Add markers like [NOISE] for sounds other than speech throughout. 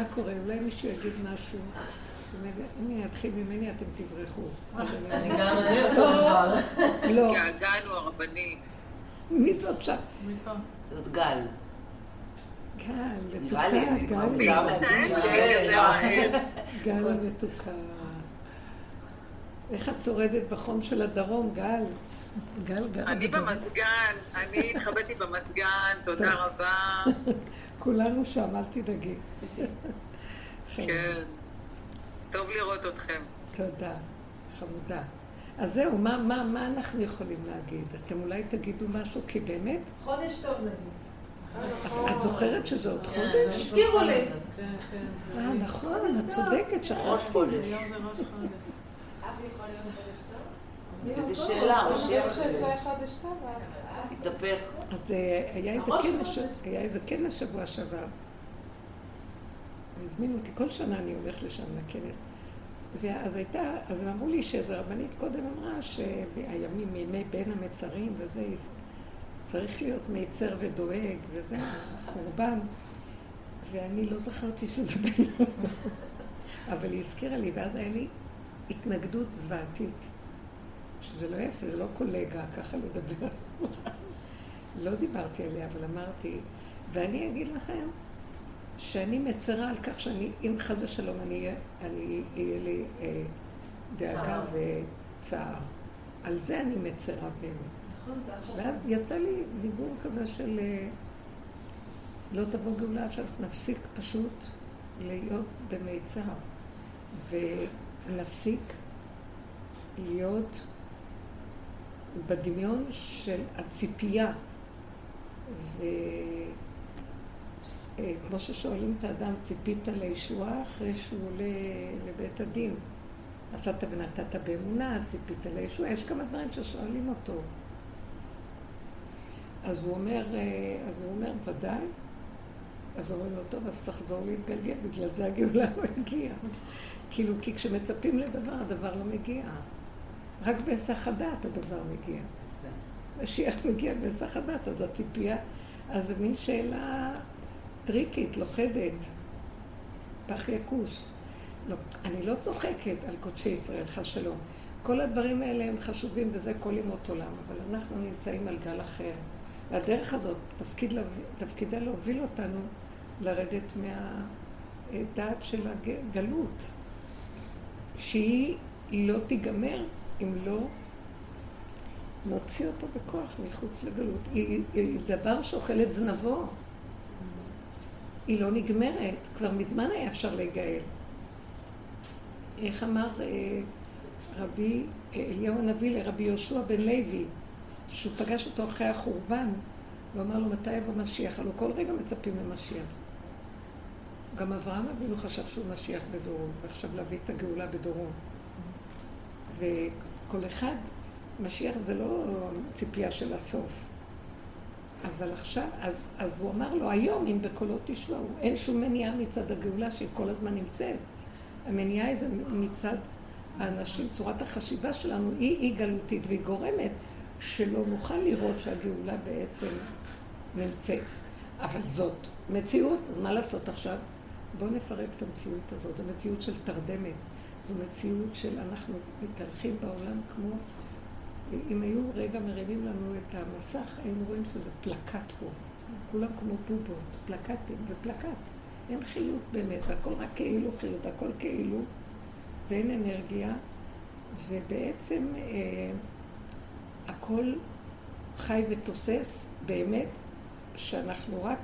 מה קורה? אולי מישהו יגיד משהו. אם אני אתחיל ממני, אתם תברחו. אני גם דבר. לא. געגענו הרבנית. מי זאת שם? זאת גל. גל, מתוקה, גל. גל מתוקה. איך את שורדת בחום של הדרום, גל? גל, גל. אני במזגן, אני התחבאתי במזגן, תודה רבה. [LAUGHS] כולנו שם, אל תדאגי. כן. טוב לראות אתכם. תודה, חמודה. אז זהו, מה, מה, מה אנחנו יכולים להגיד? אתם אולי תגידו משהו, כי באמת... חודש טוב נגיד. את זוכרת שזה עוד חודש? הזכירו לי. אה, נכון, את צודקת, שכחתי. איזה שאלה, התהפך. אז אה, היה איזה כנס שבוע שעבר. הזמינו אותי, כל שנה אני הולכת לשם לכנס. ואז הייתה, אז הם אמרו לי שאיזו רבנית קודם אמרה שהימים, ימי בין המצרים וזה, צריך להיות מיצר ודואג, וזה החורבן. ואני לא זכרתי שזה [LAUGHS] בין... אבל היא הזכירה לי, ואז היה לי התנגדות זוועתית. שזה לא יפה, זה לא קולגה ככה לדבר. לא דיברתי עליה, אבל אמרתי, ואני אגיד לכם, שאני מצרה על כך שאני, אם חס ושלום אני אהיה לי אה, דאגה וצער. על זה אני מצרה באמת. נכון, ואז יצא לי דיבור כזה של אה, לא תבוא גאולה עד שאנחנו נפסיק פשוט להיות במיצר. ונפסיק להיות בדמיון של הציפייה. ו... אה, ששואלים את האדם, ציפית לישועה אחרי שהוא עולה לבית הדין. עשת ונתת באמונה, ציפית לישועה, יש כמה דברים ששואלים אותו. אז הוא אומר, אה, אז הוא אומר, ודאי. אז אומרים לו, טוב, אז תחזור להתגלגל, בגלל זה הגאולה לא הגיעה. כאילו, כי כשמצפים לדבר, הדבר לא מגיע. רק בהיסח הדעת הדבר מגיע. משיח מגיע בהיסח הדעת, אז הציפייה, אז זה מין שאלה טריקית, לוכדת, פח יקוש. לא, אני לא צוחקת על קודשי ישראל, חס שלום. כל הדברים האלה הם חשובים וזה כל ימות עולם, אבל אנחנו נמצאים על גל אחר. והדרך הזאת, תפקיד, תפקידה להוביל אותנו לרדת מהדעת של הגלות, שהיא לא תיגמר אם לא נוציא אותו בכוח מחוץ לגלות. היא, היא דבר שאוכל את זנבו. היא לא נגמרת, כבר מזמן היה אפשר להיגאל. איך אמר אה, רבי אה, אליהו הנביא לרבי יהושע בן לוי, שהוא פגש אותו אחרי החורבן, ואמר לו, מתי יבוא משיח? הלוא כל רגע מצפים למשיח. גם אברהם אבינו חשב שהוא משיח בדורו, ועכשיו להביא את הגאולה בדורו. וכל אחד, משיח זה לא ציפייה של הסוף. אבל עכשיו, אז, אז הוא אמר לו, היום אם בקולות תשמעו, אין שום מניעה מצד הגאולה שהיא כל הזמן נמצאת. המניעה היא מצד האנשים, צורת החשיבה שלנו היא אי גלותית והיא גורמת שלא נוכל לראות שהגאולה בעצם נמצאת. אבל זאת מציאות, אז מה לעשות עכשיו? בואו נפרק את המציאות הזאת. זו מציאות של תרדמת. זו מציאות של אנחנו מתהלכים בעולם כמו אם היו רגע מרימים לנו את המסך, היינו רואים שזה פלקט פה. כולם כמו בובות, פלקטים, זה פלקט. אין חיות באמת, הכל רק כאילו חיות, הכל כאילו, ואין אנרגיה, ובעצם אה, הכל חי ותוסס באמת, שאנחנו רק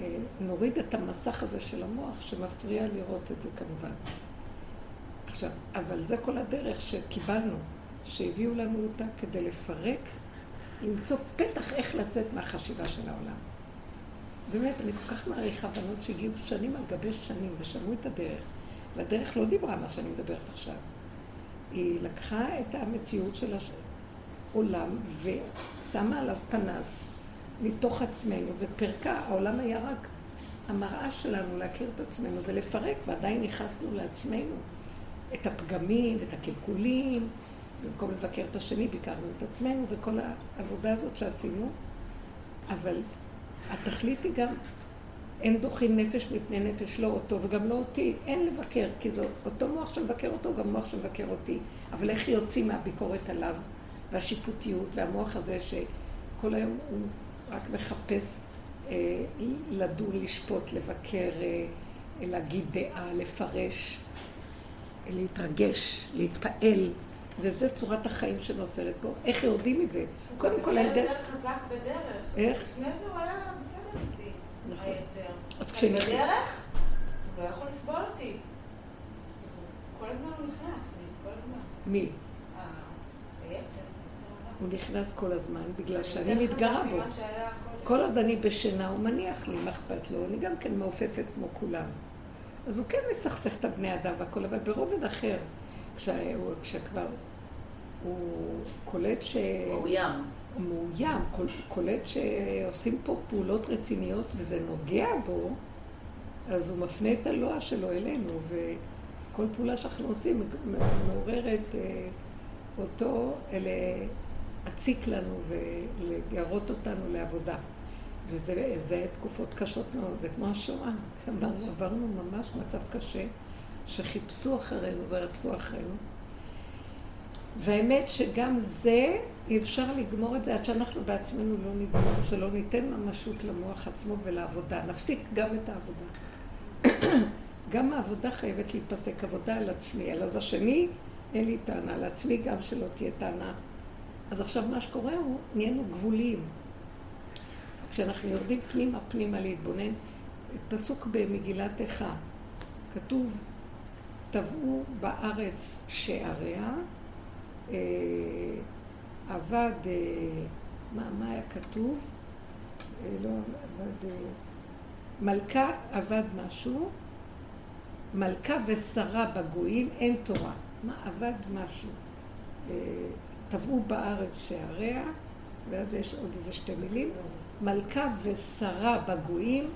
אה, נוריד את המסך הזה של המוח שמפריע לראות את זה כמובן. עכשיו, אבל זה כל הדרך שקיבלנו. שהביאו לנו אותה כדי לפרק, למצוא פתח איך לצאת מהחשיבה של העולם. באמת, אני כל כך מעריכה בנות שהגיעו שנים על גבי שנים ושמעו את הדרך, והדרך לא דיברה מה שאני מדברת עכשיו. היא לקחה את המציאות של העולם ושמה עליו פנס מתוך עצמנו ופרקה. העולם היה רק המראה שלנו להכיר את עצמנו ולפרק, ועדיין נכנסנו לעצמנו את הפגמים ואת הקלקולים במקום לבקר את השני, ביקרנו את עצמנו וכל העבודה הזאת שעשינו, אבל התכלית היא גם אין דוחים נפש מפני נפש, לא אותו וגם לא אותי. אין לבקר, כי זה אותו מוח שמבקר אותו, גם מוח שמבקר אותי. אבל איך יוצאים מהביקורת עליו, והשיפוטיות, והמוח הזה שכל היום הוא רק מחפש אה, לדון, לשפוט, לבקר, אה, להגיד דעה, לפרש, להתרגש, להתפעל. וזה צורת החיים שנוצרת פה. איך יורדים מזה? קודם כל, על הוא ידי... יותר חזק בדרך. איך? לפני זה הוא היה בסדר איתי. נכון. היצר. אז כשנכנס- בדרך, הוא לא יכול לסבול אותי. כל הזמן הוא נכנס, כל הזמן. מי? היצר, הרע. הוא נכנס כל הזמן בגלל הוא שאני מתגרה בו. כל עוד אני בשינה, הוא מניח לי, מה אכפת לו? אני גם כן מעופפת כמו כולם. אז הוא כן מסכסך את הבני אדם והכל, אבל ברובד אחר, כשהוא- כשכבר הוא קולט ש... מאוים. הוא מאוים, קול- קולט שעושים פה פעולות רציניות וזה נוגע בו, אז הוא מפנה את הלוע שלו אלינו, וכל פעולה שאנחנו עושים מעוררת אה, אותו להציק לנו ולגרות אותנו לעבודה. וזה זה תקופות קשות מאוד, זה כמו השואה. [LAUGHS] עברנו ממש מצב קשה, שחיפשו אחרינו ורדפו אחרינו. והאמת שגם זה, אי אפשר לגמור את זה עד שאנחנו בעצמנו לא נגמור, שלא ניתן ממשות למוח עצמו ולעבודה. נפסיק גם את העבודה. [COUGHS] גם העבודה חייבת להיפסק, עבודה על עצמי. על אז השני, אין לי טענה, על עצמי גם שלא תהיה טענה. אז עכשיו מה שקורה הוא, נהיינו גבוליים. כשאנחנו יורדים פנימה פנימה להתבונן, פסוק במגילת איכה, כתוב, טבעו בארץ שעריה, עבד, אה, מה, מה היה כתוב? אה, לא עבד, אה, מלכה עבד משהו, מלכה ושרה בגויים, אין תורה. מה עבד משהו? אה, טבעו בארץ שעריה, ואז יש עוד איזה שתי מילים, מלכה ושרה בגויים,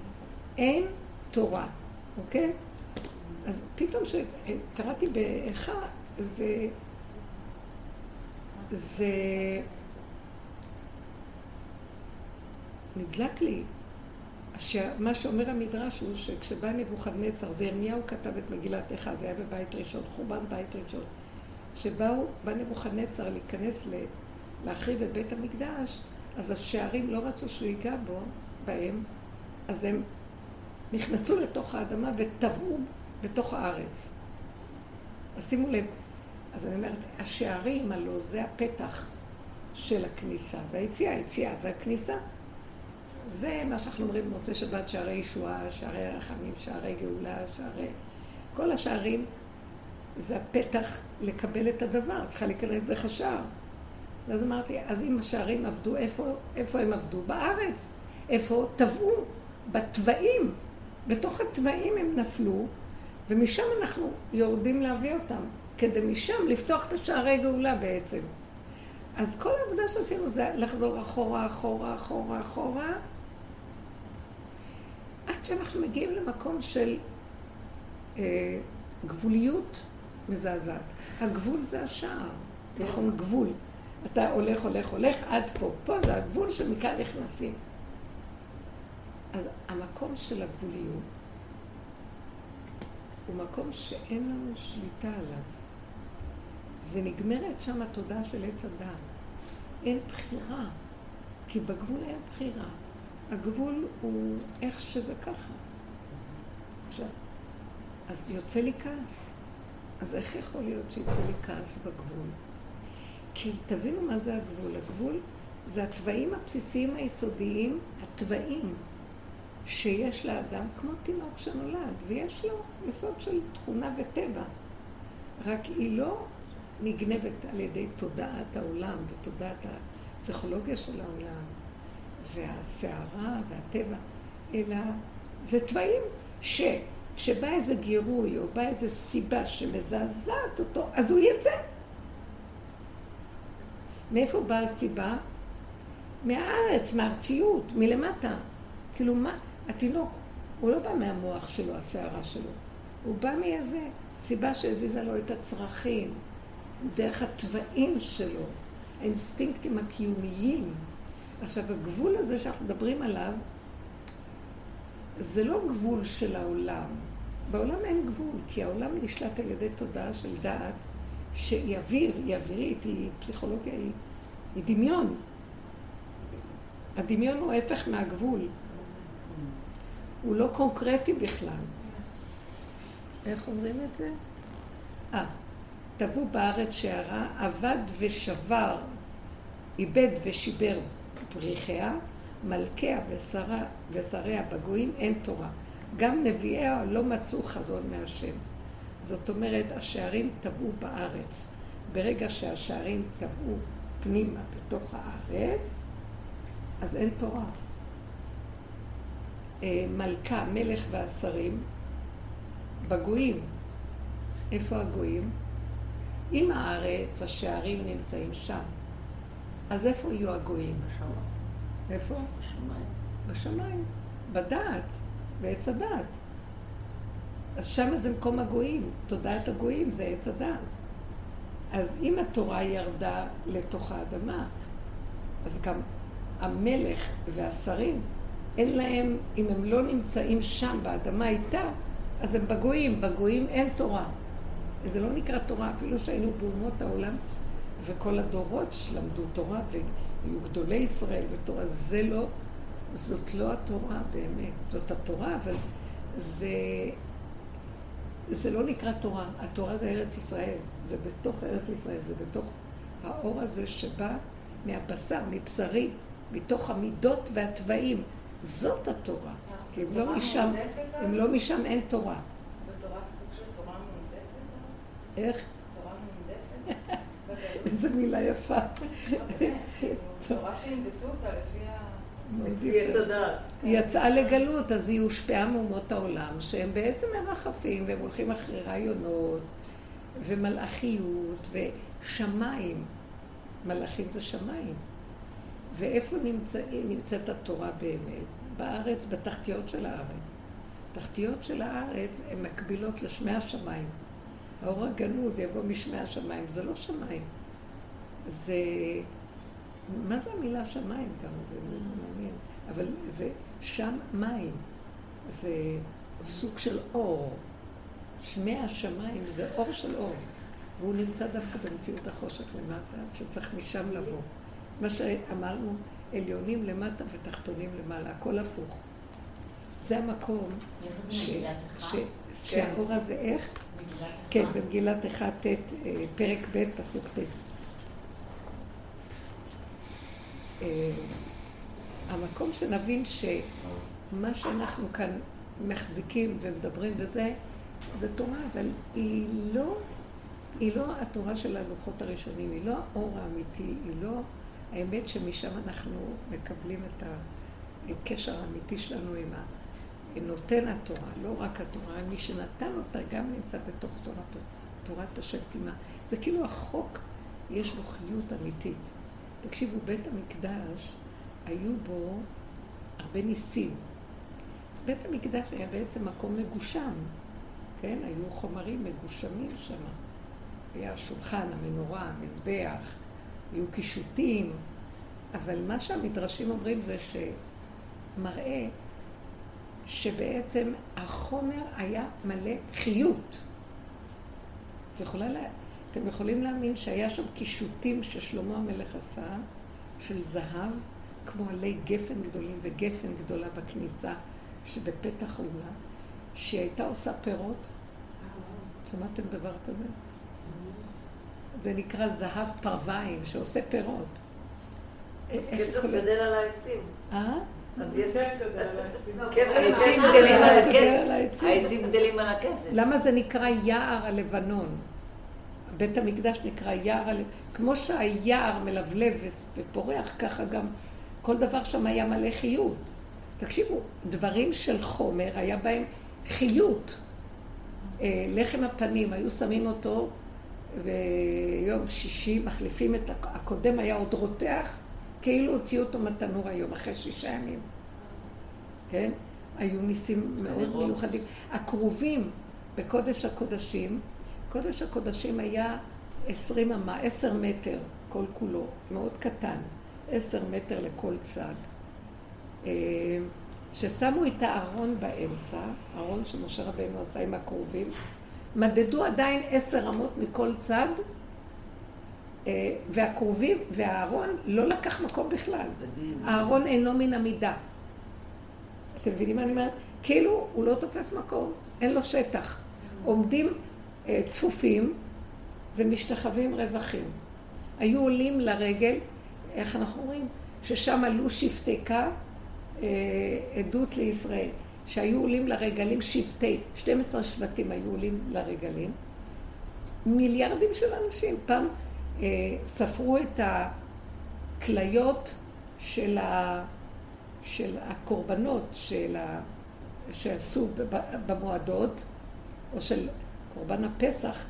אין תורה, אוקיי? אז פתאום שקראתי באיכה, זה... זה... נדלק לי. מה שאומר המדרש הוא שכשבא נבוכדנצר, זה ירמיהו כתב את מגילת איכה, זה היה בבית ראשון, חורבן בית ראשון. שבאו, בא נבוכדנצר להיכנס, ל... להחריב את בית המקדש, אז השערים לא רצו שהוא ייגע בו, בהם, אז הם נכנסו לתוך האדמה וטבעו בתוך הארץ. אז שימו לב, אז אני אומרת, השערים הלא זה הפתח של הכניסה והיציאה, היציאה והכניסה. זה מה שאנחנו אומרים במוצאי שבת, שערי ישועה, שערי רחמים, שערי גאולה, שערי... כל השערים זה הפתח לקבל את הדבר, צריכה להיכנס דרך השער. ואז אמרתי, אז אם השערים עבדו, איפה, איפה הם עבדו? בארץ. איפה טבעו? בתוואים. בתוך התוואים הם נפלו, ומשם אנחנו יורדים להביא אותם, כדי משם לפתוח את השערי גאולה בעצם. אז כל העבודה שעשינו זה לחזור אחורה, אחורה, אחורה, אחורה, עד שאנחנו מגיעים למקום של אה, גבוליות מזעזעת. הגבול זה השער, נכון? גבול. אתה הולך, הולך, הולך עד פה. פה זה הגבול שמכאן נכנסים. אז המקום של הגבוליות הוא מקום שאין לנו שליטה עליו. זה נגמרת שם התודעה של עץ הדעת. אין בחירה, כי בגבול אין בחירה. הגבול הוא איך שזה ככה. עכשיו, אז יוצא לי כעס. אז איך יכול להיות שיצא לי כעס בגבול? כי תבינו מה זה הגבול. הגבול זה התוואים הבסיסיים היסודיים, התוואים שיש לאדם כמו תינוק שנולד, ויש לו יסוד של תכונה וטבע. רק היא לא נגנבת על ידי תודעת העולם ותודעת הפסיכולוגיה של העולם והסערה והטבע, אלא זה תוואים שכשבא איזה גירוי או בא איזה סיבה שמזעזעת אותו, אז הוא יצא. מאיפה באה הסיבה? מהארץ, מהארציות, מלמטה. כאילו מה, התינוק, הוא לא בא מהמוח שלו, הסערה שלו. הוא בא מאיזה סיבה שהזיזה לו את הצרכים, דרך התוואים שלו, האינסטינקטים הקיומיים. עכשיו, הגבול הזה שאנחנו מדברים עליו, זה לא גבול של העולם. בעולם אין גבול, כי העולם נשלט על ידי תודעה של דעת שהיא אוויר, היא אווירית, היא פסיכולוגיה, היא, היא דמיון. הדמיון הוא ההפך מהגבול. הוא לא קונקרטי בכלל. איך אומרים את זה? אה, טבעו בארץ שערה, אבד ושבר, איבד ושיבר פריחיה, מלכיה ושרה, ושריה בגויים, אין תורה. גם נביאיה לא מצאו חזון מהשם. זאת אומרת, השערים טבעו בארץ. ברגע שהשערים טבעו פנימה בתוך הארץ, אז אין תורה. אה, מלכה, מלך והשרים, בגויים. איפה הגויים? אם הארץ, השערים נמצאים שם. אז איפה יהיו הגויים? בשמיים. איפה? בשמיים. בשמיים. בדעת, בעץ הדעת. אז שם זה מקום הגויים, תודעת הגויים זה עץ הדעת. אז אם התורה ירדה לתוך האדמה, אז גם המלך והשרים, אין להם, אם הם לא נמצאים שם באדמה איתה, אז הם בגויים, בגויים אין תורה. זה לא נקרא תורה, אפילו שהיינו באומות העולם, וכל הדורות שלמדו תורה, והיו גדולי ישראל ותורה, זה לא, זאת לא התורה באמת. זאת התורה, אבל זה, זה לא נקרא תורה. התורה זה ארץ ישראל, זה בתוך ארץ ישראל, זה בתוך האור הזה שבא מהבשר, מבשרי, מתוך המידות והתוואים. זאת התורה. כי אם לא משם, אם לא משם אין תורה. בתורה סוג של תורה מהונדסת? איך? תורה מהונדסת? איזה מילה יפה. תורה שהנדסו אותה לפי ה... היא יצאה לגלות, אז היא הושפעה מאומות העולם, שהם בעצם מרחפים, והם הולכים אחרי רעיונות, ומלאכיות, ושמיים. מלאכים זה שמיים. ואיפה נמצא, נמצאת התורה באמת? בארץ, בתחתיות של הארץ. תחתיות של הארץ הן מקבילות לשמי השמיים. האור הגנוז יבוא משמי השמיים, זה לא שמיים. זה... מה זה המילה שמיים גם? זה מעניין. אבל זה שם מים. זה סוג של אור. שמי השמיים זה אור של אור. והוא נמצא דווקא במציאות החושך למטה, שצריך משם לבוא. מה שאמרנו, עליונים למטה ותחתונים למעלה, הכל הפוך. זה המקום מאיפה זה ש- מגילת איכה? ש- שהאור הזה, איך? מגילת איכה? כן, במגילת 1 ט', אה, פרק ב', פסוק ט'. אה, המקום שנבין שמה שאנחנו כאן מחזיקים ומדברים בזה, זה תורה, אבל היא לא, היא לא התורה של הלוחות הראשונים, היא לא האור האמיתי, היא לא האמת שמשם אנחנו מקבלים את הקשר האמיתי שלנו עם נותן התורה, לא רק התורה, מי שנתן אותה גם נמצא בתוך תורתו, תורת השם תימה. זה כאילו החוק, יש בו חיות אמיתית. תקשיבו, בית המקדש, היו בו הרבה ניסים. בית המקדש היה בעצם מקום מגושם, כן? היו חומרים מגושמים שם. היה השולחן, המנורה, המזבח, היו קישוטים, אבל מה שהמדרשים אומרים זה שמראה שבעצם החומר היה מלא חיות. את יכולה לה... אתם יכולים להאמין שהיה שם קישוטים ששלמה המלך עשה, של זהב, כמו עלי גפן גדולים וגפן גדולה בכניסה שבפתח האולם, שהיא הייתה עושה פירות. שמעתם דבר כזה? זה נקרא זהב פרוויים, שעושה פירות. איך כסף? גדל על העצים. אה? אז יש... [LAUGHS] גדל על הכסף. העצים. העצים גדלים על הכסף. למה זה נקרא יער הלבנון? בית המקדש נקרא יער הלבנון. כמו שהיער מלבלב ופורח, ככה גם כל דבר שם היה מלא חיות. תקשיבו, דברים של חומר, היה בהם חיות. אה, לחם הפנים, היו שמים אותו ביום שישי, מחליפים את הק- הקודם, היה עוד רותח, כאילו הוציאו אותו מהתנור היום, אחרי שישה ימים. כן? היו ניסים מאוד. מיוחדים. הכרובים בקודש הקודשים, קודש הקודשים היה עשרים אמה, עשר מטר כל כולו, מאוד קטן, עשר מטר לכל צד. אה, ששמו את הארון באמצע, ארון שמשה רבנו עשה עם הכרובים, מדדו עדיין עשר אמות מכל צד, אה, והכרובים, והארון לא לקח מקום בכלל. הארון אינו מן המידה. אתם מבינים מה אני אומרת? כאילו הוא לא תופס מקום, אין לו שטח. עומדים אה, צפופים ומשתחווים רווחים. היו עולים לרגל, איך אנחנו רואים? ששם עלו שבטי אה, עדות לישראל, שהיו עולים לרגלים שבטי, 12 שבטים היו עולים לרגלים, מיליארדים של אנשים. פעם ספרו את הכליות של, ה, של הקורבנות של ה, שעשו במועדות, או של קורבן הפסח,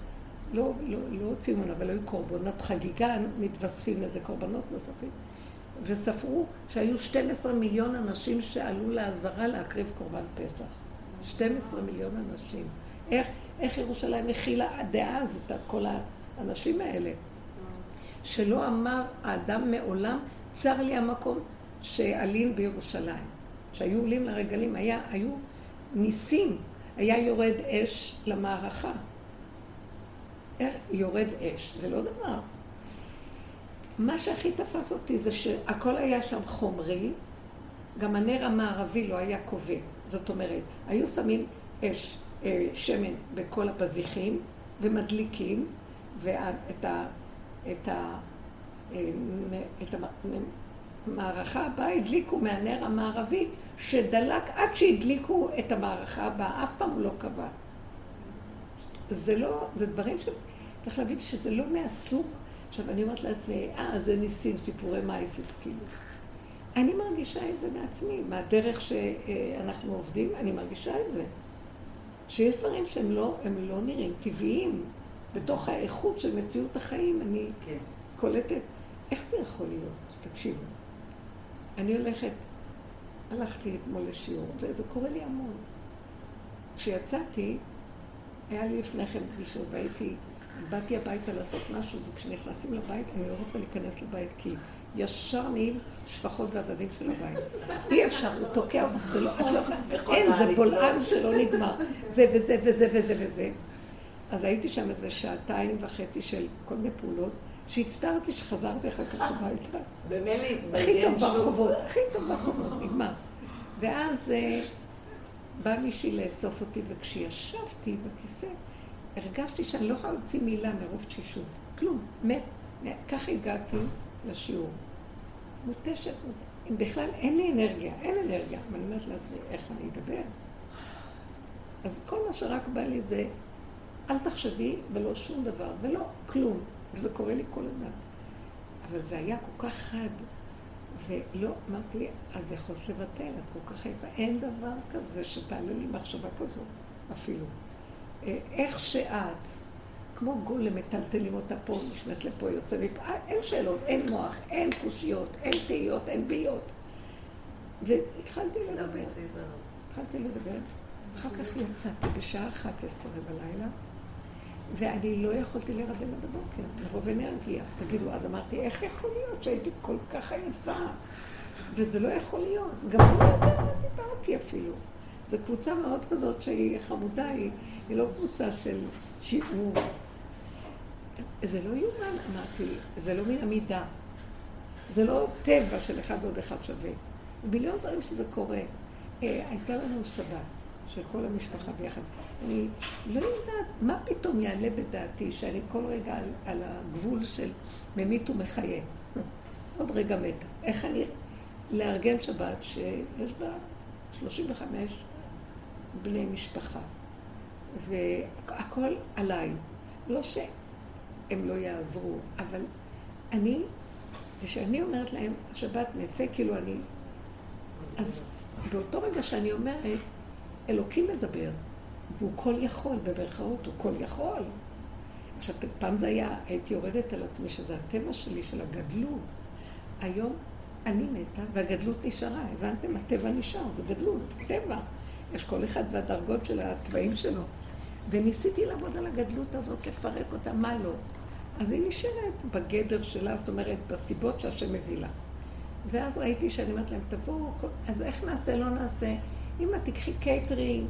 לא, לא, לא ציון, אבל היו קורבנות חגיגה, מתווספים לזה קורבנות נוספים. וספרו שהיו 12 מיליון אנשים שעלו לעזרה להקריב קורבן פסח. 12 מיליון אנשים. איך, איך ירושלים הכילה דאז את כל האנשים האלה? שלא אמר האדם מעולם, צר לי המקום שעלים בירושלים. שהיו עולים לרגלים, היה, היו ניסים, היה יורד אש למערכה. איך יורד אש? זה לא דבר. מה שהכי תפס אותי זה שהכל היה שם חומרי, גם הנר המערבי לא היה כובד. זאת אומרת, היו שמים אש, אה, שמן בכל הפזיחים ומדליקים, ואת ה... את ה... אה, את המערכה הבאה הדליקו מהנר המערבי שדלק עד שהדליקו את המערכה הבאה, אף פעם הוא לא קבע. זה לא, זה דברים ש... צריך להבין שזה לא מהסוג עכשיו, אני אומרת לעצמי, אה, זה ניסים, סיפורי מייסס, כאילו. אני מרגישה את זה מעצמי, מהדרך שאנחנו עובדים, אני מרגישה את זה. שיש דברים שהם לא, לא נראים טבעיים. בתוך האיכות של מציאות החיים, אני כן. קולטת, איך זה יכול להיות? תקשיבו. אני הולכת, הלכתי אתמול לשיעור, זה, זה קורה לי המון. כשיצאתי, היה לי לפני כן פגישות והייתי באתי הביתה לעשות משהו, וכשנכנסים לבית, אני לא רוצה להיכנס לבית, כי ישר נהיים שפחות ועבדים של הבית. [LAUGHS] אי אפשר, הוא תוקע אותך, זה לא, את לא יכולה, אין, זה בולען שלא נגמר. זה וזה וזה וזה וזה. אז הייתי שם איזה שעתיים וחצי של כל מיני פעולות, שהצטערתי שחזרתי אחר כך הביתה. במילא הכי טוב ברחובות, הכי טוב ברחובות, נגמר. ואז אה, בא מישהי לאסוף אותי, וכשישבתי בכיסא, הרגשתי שאני לא יכולה להוציא מילה מרוב תשישות. כלום, מת. ככה הגעתי לשיעור. מותשת, אם בכלל אין לי אנרגיה, אין אנרגיה. אבל אני אומרת לעצמי, איך אני אדבר? אז כל מה שרק בא לי זה, אל תחשבי ולא שום דבר, ולא כלום. וזה קורה לי כל הזמן. אבל זה היה כל כך חד, ולא, אמרתי לי, אז יכולת לבטל, את כל כך יפה. אין דבר כזה שתעלה לי מחשבה כזו, אפילו. איך שאת, כמו גולם, מטלטלים אותה פה, נכנס לפה, יוצא מפה, אה, אין שאלות, אין מוח, אין קושיות, אין תהיות, אין ביות. והתחלתי לדבר. התחלתי לדבר. אחר כך יצאתי בשעה 11 בלילה, ואני לא יכולתי להירדם עד הבוקר, מרוב אנרגיה. תגידו, אז אמרתי, איך יכול להיות שהייתי כל כך עייפה? וזה לא יכול להיות. גם לא יודעת מה דיברתי אפילו. זו קבוצה מאוד כזאת שהיא חמודה, היא, היא לא קבוצה של שיעור. זה לא יאומן, אמרתי, זה לא מן המידה. זה לא טבע של אחד ועוד אחד שווה. מיליון דברים שזה קורה. אה, הייתה לנו שבת של כל המשפחה ביחד. אני לא יודעת, מה פתאום יעלה בדעתי שאני כל רגע על, על הגבול של ממית ומחיה. [LAUGHS] עוד רגע מתה. איך אני... לארגן שבת שיש בה 35 בני משפחה. והכל עליי. לא שהם לא יעזרו, אבל אני, כשאני אומרת להם, השבת נצא, כאילו אני... אז באותו רגע שאני אומרת, אלוקים מדבר, והוא כל יכול, במרכאות, הוא כל יכול. עכשיו, פעם זה היה, הייתי יורדת על עצמי, שזה הטבע שלי, של הגדלות. היום אני מתה והגדלות נשארה, הבנתם? הטבע נשאר, זה גדלות, טבע. יש כל אחד והדרגות של התוואים שלו. וניסיתי לעבוד על הגדלות הזאת, לפרק אותה, מה לא. אז היא נשארת בגדר שלה, זאת אומרת, בסיבות שהשם מביא לה. ואז ראיתי שאני אומרת להם, תבואו, אז איך נעשה, לא נעשה? אמא, תקחי קייטרינג.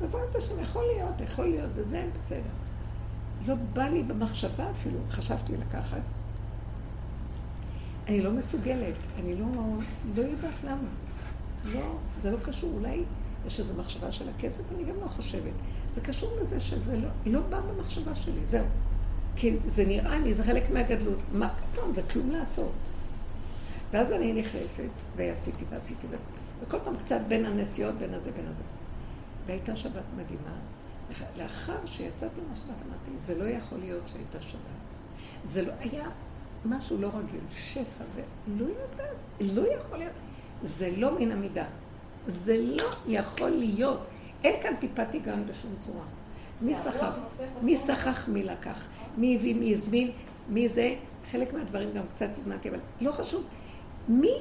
בעזרת השם, יכול להיות, יכול להיות, וזה בסדר. לא בא לי במחשבה אפילו, חשבתי לקחת. אני לא מסוגלת, אני לא, לא יודעת למה. לא, זה לא קשור, אולי יש איזו מחשבה של הכסף, אני גם לא חושבת. זה קשור לזה שזה לא, לא בא במחשבה שלי, זהו. כי זה נראה לי, זה חלק מהגדלות. מה פתאום, זה כלום לעשות. ואז אני נכנסת, ועשיתי ועשיתי ועשיתי, וכל פעם קצת בין הנסיעות, בין הזה, בין הזה. והייתה שבת מדהימה. לאחר שיצאתי מהשבת אמרתי, זה לא יכול להיות שהייתה שבת. זה לא היה משהו לא רגיל, שפע, ולא יודעת, לא יכול להיות. זה לא מן המידה. זה לא יכול להיות. אין כאן טיפת היגיון בשום צורה. מי סחב? מי סחח מי לקח? מי הביא, מי הזמין, מי זה? חלק מהדברים גם קצת הזמנתי, אבל לא חשוב. מי?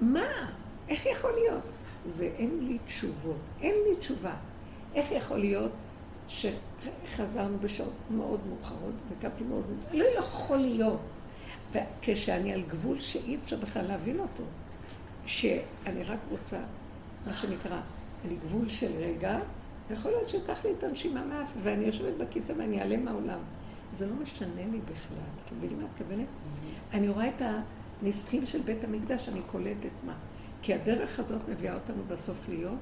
מה? איך יכול להיות? זה אין לי תשובות. אין לי תשובה. איך יכול להיות שחזרנו בשעות מאוד מאוחרות וקמתי מאוד מאוחרות? לא יכול להיות. וכשאני על גבול שאי אפשר בכלל להבין אותו, שאני רק רוצה, מה שנקרא, אני גבול של רגע, ויכול להיות שיקח לי את הנשימה מאף, ואני יושבת בכיסא ואני אעלה מהעולם. זה לא משנה לי בכלל. אתם מבינים מה את מתכוונת? אני רואה את הניסים של בית המקדש, אני קולטת מה. כי הדרך הזאת מביאה אותנו בסוף להיות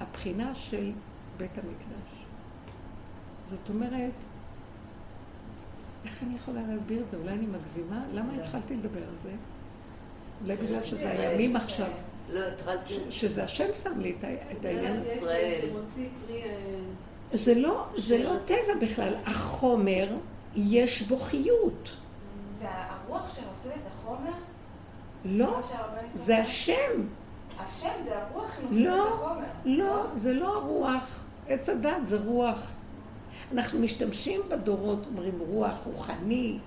הבחינה של בית המקדש. זאת אומרת, איך אני יכולה להסביר את זה? אולי אני מגזימה? למה התחלתי לדבר על זה? אולי בגלל שזה הימים עכשיו. לא, התחלתי... שזה השם שם לי את העניין הזה. זה לא, זה לא טבע בכלל. החומר, יש בו חיות. זה הרוח שנושא את החומר? לא, זה השם. השם זה הרוח שנושא את לא, החומר. לא, זה לא הרוח. עץ הדת זה רוח. אנחנו משתמשים בדורות, אומרים רוח רוחני,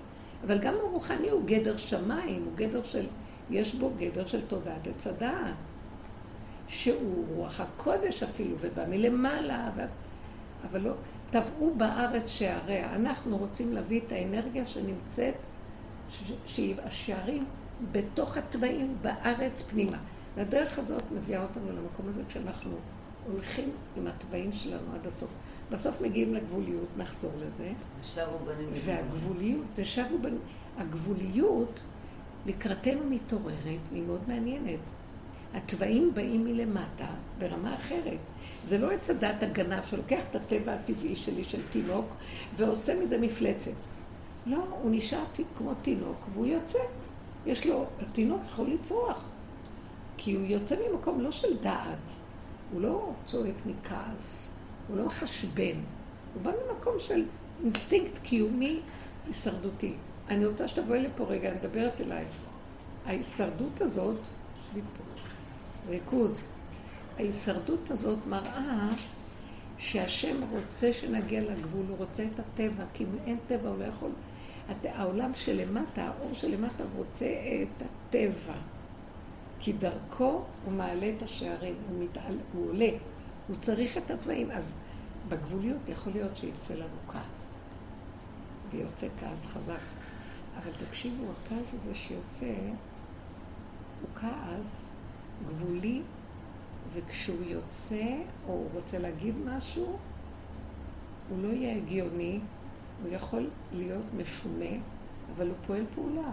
אבל גם הרוחני הוא גדר שמיים, הוא גדר של, יש בו גדר של תודעת עץ הדעת, שהוא רוח הקודש אפילו, ובא מלמעלה, ו... אבל לא, טבעו בארץ שעריה. אנחנו רוצים להביא את האנרגיה שנמצאת, שהשערים בתוך התוואים בארץ פנימה. והדרך הזאת מביאה אותנו למקום הזה כשאנחנו הולכים עם התוואים שלנו עד הסוף. בסוף מגיעים לגבוליות, נחזור לזה. ושרו בנים. והגבוליות, ושרו בנים. הגבוליות לקראתנו מתעוררת, היא מאוד מעניינת. התוואים באים מלמטה ברמה אחרת. זה לא עץ הדת הגנב שלוקח את הטבע הטבעי שלי של תינוק ועושה מזה מפלצת. לא, הוא נשאר כמו תינוק והוא יוצא. יש לו, התינוק יכול לצרוח. כי הוא יוצא ממקום לא של דעת, הוא לא צועק מכעס, הוא לא מחשבן, הוא בא ממקום של אינסטינקט קיומי הישרדותי. אני רוצה שתבואי לפה רגע, אני מדברת אלייך. ההישרדות הזאת, שבי פה, ריכוז, ההישרדות הזאת מראה שהשם רוצה שנגיע לגבול, הוא רוצה את הטבע, כי אם אין טבע הוא לא יכול. העולם שלמטה, האור שלמטה רוצה את הטבע. כי דרכו הוא מעלה את השערים, הוא, מתעל, הוא עולה, הוא צריך את התוואים. אז בגבוליות יכול להיות שיצא לנו כעס, ויוצא כעס חזק. אבל תקשיבו, הכעס הזה שיוצא הוא כעס גבולי, וכשהוא יוצא, או הוא רוצה להגיד משהו, הוא לא יהיה הגיוני, הוא יכול להיות משונה, אבל הוא פועל פעולה,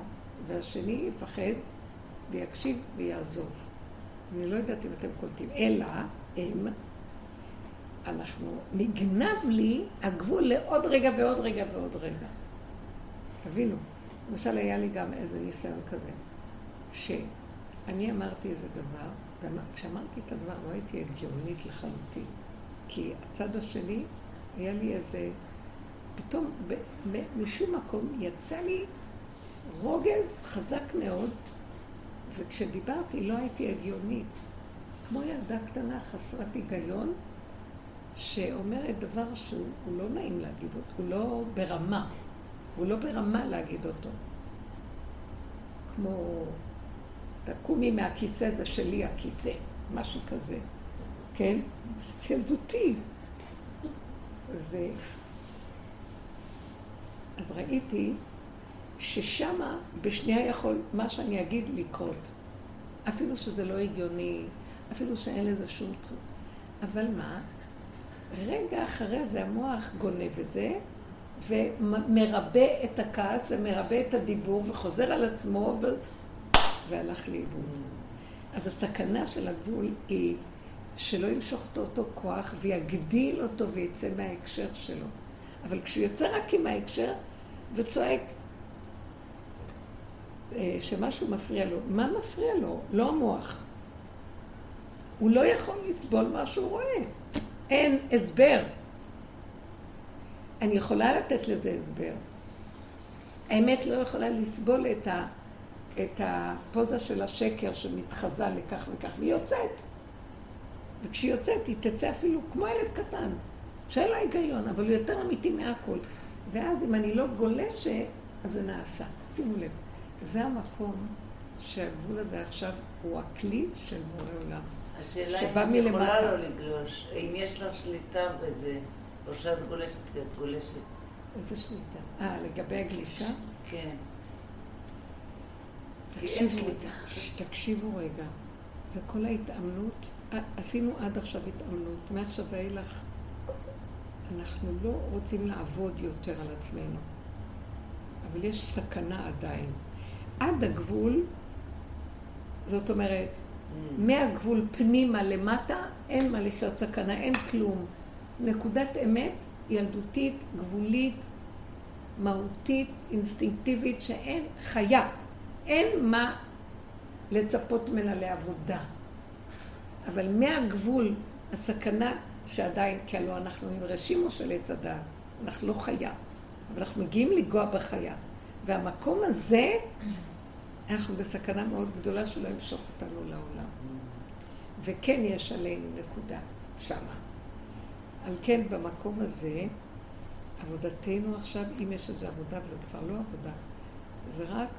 והשני יפחד ויקשיב ויעזוב. אני לא יודעת אם אתם קולטים, אלא הם, אנחנו, נגנב לי הגבול לעוד רגע ועוד רגע ועוד רגע. תבינו, למשל היה לי גם איזה ניסיון כזה, שאני אמרתי איזה דבר, וכשאמרתי את הדבר לא הייתי הגיונית לחלוטין, כי הצד השני, היה לי איזה, פתאום משום מקום יצא לי רוגז חזק מאוד, וכשדיברתי לא הייתי הגיונית. כמו ילדה קטנה חסרת היגיון, שאומרת דבר שהוא לא נעים להגיד אותו, הוא לא ברמה, הוא לא ברמה להגיד אותו. כמו, תקומי מהכיסא, זה שלי הכיסא, משהו כזה, כן? ילדותי. אז ראיתי ששמה בשנייה יכול מה שאני אגיד לקרות. אפילו שזה לא הגיוני, אפילו שאין לזה שום צור. אבל מה? רגע אחרי זה המוח גונב את זה, ומרבה את הכעס ומרבה את הדיבור וחוזר על עצמו ו... והלך לאיבוד. אז הסכנה של הגבול היא שלא ימשוך אותו אותו כוח ויגדיל אותו ויצא מההקשר שלו. אבל כשהוא יוצא רק עם ההקשר וצועק אה, שמשהו מפריע לו, מה מפריע לו? לא המוח. הוא לא יכול לסבול מה שהוא רואה. אין הסבר. אני יכולה לתת לזה הסבר. האמת לא יכולה לסבול את, ה, את הפוזה של השקר שמתחזה לכך וכך, והיא יוצאת. וכשהיא יוצאת, היא תצא אפילו כמו ילד קטן, שאין לה היגיון, אבל הוא יותר אמיתי מהכל. ואז אם אני לא גולשת, אז זה נעשה. שימו לב. זה המקום שהגבול הזה עכשיו הוא הכלי של מורה עולם. השאלה אם את יכולה. לא לגלוש, אם יש לך שליטה בזה, או שאת גולשת כי את גולשת. איזה שליטה? אה, לגבי הגלישה? כן. תקשיבו, תקשיבו רגע. זה כל ההתאמנות. עשינו עד עכשיו התאמנות. מעכשיו ואילך אנחנו לא רוצים לעבוד יותר על עצמנו. אבל יש סכנה עדיין. עד הגבול, זאת אומרת, מהגבול פנימה למטה, אין מה לחיות סכנה, אין כלום. נקודת אמת ילדותית, גבולית, מהותית, אינסטינקטיבית, שאין חיה. אין מה לצפות ממנה לעבודה. אבל מהגבול, הסכנה שעדיין, כי הלוא אנחנו עם רשימו של עץ הדעת, אנחנו לא חיה, אבל אנחנו מגיעים לגוע בחיה. והמקום הזה, אנחנו בסכנה מאוד גדולה שלא ימשוך אותנו לעולם. וכן יש עלינו נקודה שמה. על כן במקום הזה, עבודתנו עכשיו, אם יש איזו עבודה, וזה כבר לא עבודה, זה רק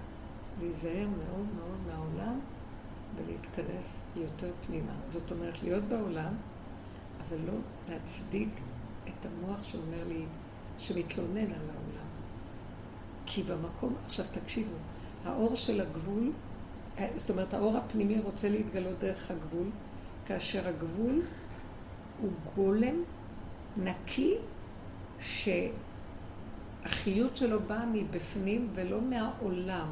להיזהר מאוד מאוד מהעולם ולהתכנס יותר פנימה. זאת אומרת, להיות בעולם, אבל לא להצדיק את המוח שאומר לי, שמתלונן על העולם. כי במקום, עכשיו תקשיבו, האור של הגבול, אה, זאת אומרת, האור הפנימי רוצה להתגלות דרך הגבול, כאשר הגבול הוא גולם נקי, שהחיות שלו באה מבפנים ולא מהעולם,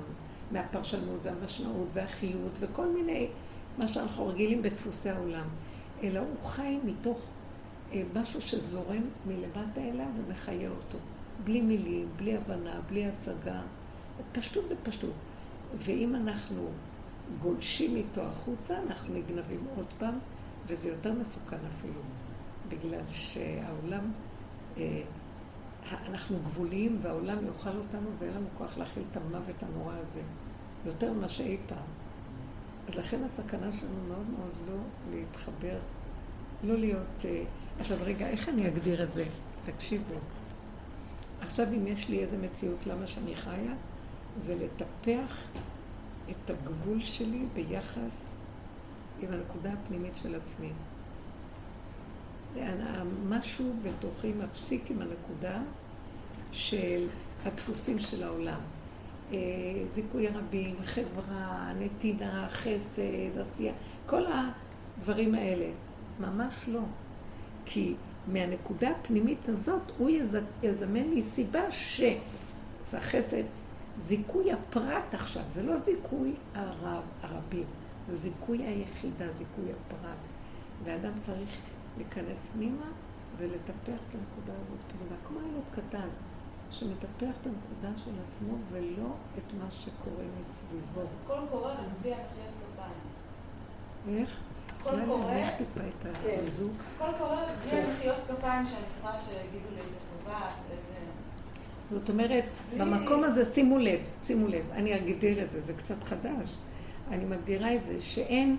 מהפרשנות והמשמעות והחיות וכל מיני, מה שאנחנו רגילים בדפוסי העולם, אלא הוא חי מתוך אה, משהו שזורם מלמטה אליו ומחיה אותו, בלי מילים, בלי הבנה, בלי השגה, פשטות בפשטות. ואם אנחנו גולשים איתו החוצה, אנחנו נגנבים עוד פעם, וזה יותר מסוכן אפילו, בגלל שהעולם, אה, אנחנו גבוליים והעולם יאכל אותנו ואין לנו כוח להכיל את המוות הנורא הזה, יותר ממה שאי פעם. אז לכן הסכנה שלנו מאוד מאוד לא להתחבר, לא להיות... אה, עכשיו רגע, איך אני אגדיר את זה? תקשיבו. עכשיו אם יש לי איזה מציאות, למה שאני חיה? זה לטפח את הגבול שלי ביחס עם הנקודה הפנימית של עצמי. משהו בתוכי מפסיק עם הנקודה של הדפוסים של העולם. אה, זיכוי הרבים, חברה, נתינה, חסד, עשייה, כל הדברים האלה. ממש לא. כי מהנקודה הפנימית הזאת הוא יז... יזמן לי סיבה ש... זה חסד, זיכוי הפרט עכשיו, זה לא זיכוי הרב, הרבים, זה זיכוי היחידה, זיכוי הפרט. ואדם צריך להיכנס פנימה ולטפח את הנקודה הזאת פנימה, כמו ילד קטן, שמטפח את הנקודה של עצמו ולא את מה שקורה מסביבו. אז הכל קורה על פי הקריאת כפיים. איך? טיפה את כן. קורה על פי המחיאות כפיים שאני צריכה שיגידו לי איזה טובה, איזה... זאת אומרת, במקום הזה, שימו לב, שימו לב, אני אגדיר את זה, זה קצת חדש. אני מגדירה את זה, שאין,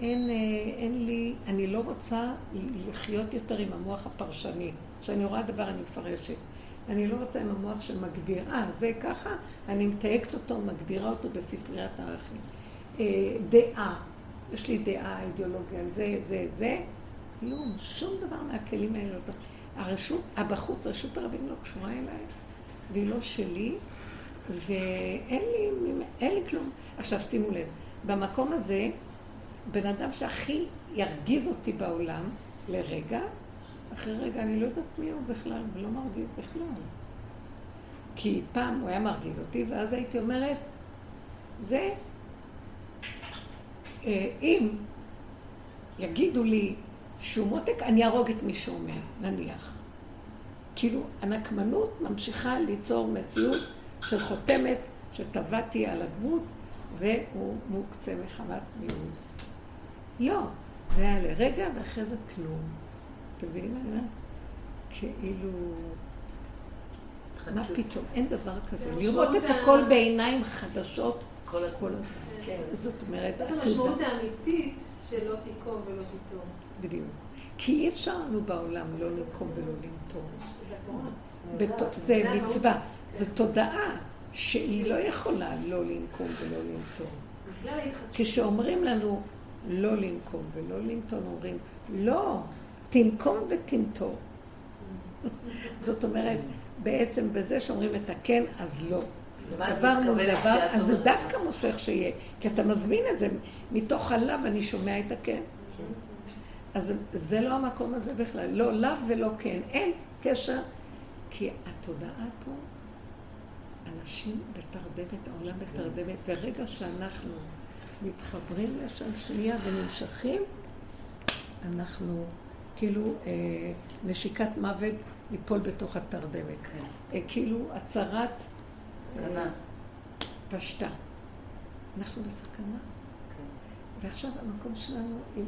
אין, אה, אין לי, אני לא רוצה לחיות יותר עם המוח הפרשני. כשאני רואה דבר אני מפרשת. אני לא רוצה עם המוח שמגדיר, אה, זה ככה, אני מתייגת אותו, מגדירה אותו בספריית הערכים. אה, דעה, יש לי דעה, אידיאולוגיה על זה, זה, זה, כלום, שום דבר מהכלים האלה לא טוב. הרשות, הבחוץ, רשות הרבים לא קשורה אליי, והיא לא שלי, ואין לי, אין לי כלום. עכשיו שימו לב, במקום הזה, בן אדם שהכי ירגיז אותי בעולם, לרגע, אחרי רגע אני לא יודעת מי הוא בכלל, ולא מרגיז בכלל. כי פעם הוא היה מרגיז אותי, ואז הייתי אומרת, זה, אם יגידו לי שהוא מותק, אני אהרוג את מי שאומר, נניח. כאילו, הנקמנות ממשיכה ליצור מציאות של חותמת שטבעתי על הדמות, והוא מוקצה מחמת מיאוס. לא, זה היה לרגע, ואחרי זה כלום. אתם מבינים מה אני? כאילו... מה פתאום? אין דבר כזה. לראות את הכל בעיניים חדשות כל הזמן. כן. זאת אומרת, זאת המשמעות האמיתית שלא תיקום ולא תיטום. בדיוק. כי אי אפשר לנו בעולם לא לנקום ולא לנטום. זה מצווה. זו תודעה שהיא לא יכולה לא לנקום ולא לנטום. כשאומרים לנו לא לנקום ולא לנטום, אומרים לא, תנקום ותנטור. [LAUGHS] זאת אומרת, בעצם בזה שאומרים את הכן, אז לא. דבר מול דבר, אז זה דווקא מושך שיהיה, כי אתה מזמין את זה, מתוך הלאו אני שומע את הכן. אז זה לא המקום הזה בכלל, לא לאו ולא כן, אין קשר, כי התודעה פה, אנשים בתרדמת, העולם בתרדמת, ורגע שאנחנו מתחברים לשם שנייה ונמשכים, אנחנו כאילו אה, נשיקת מוות ליפול בתוך התרדמת. כן. אה, כאילו הצהרת אה, פשטה. אנחנו בסכנה. כן. ועכשיו המקום שלנו, אם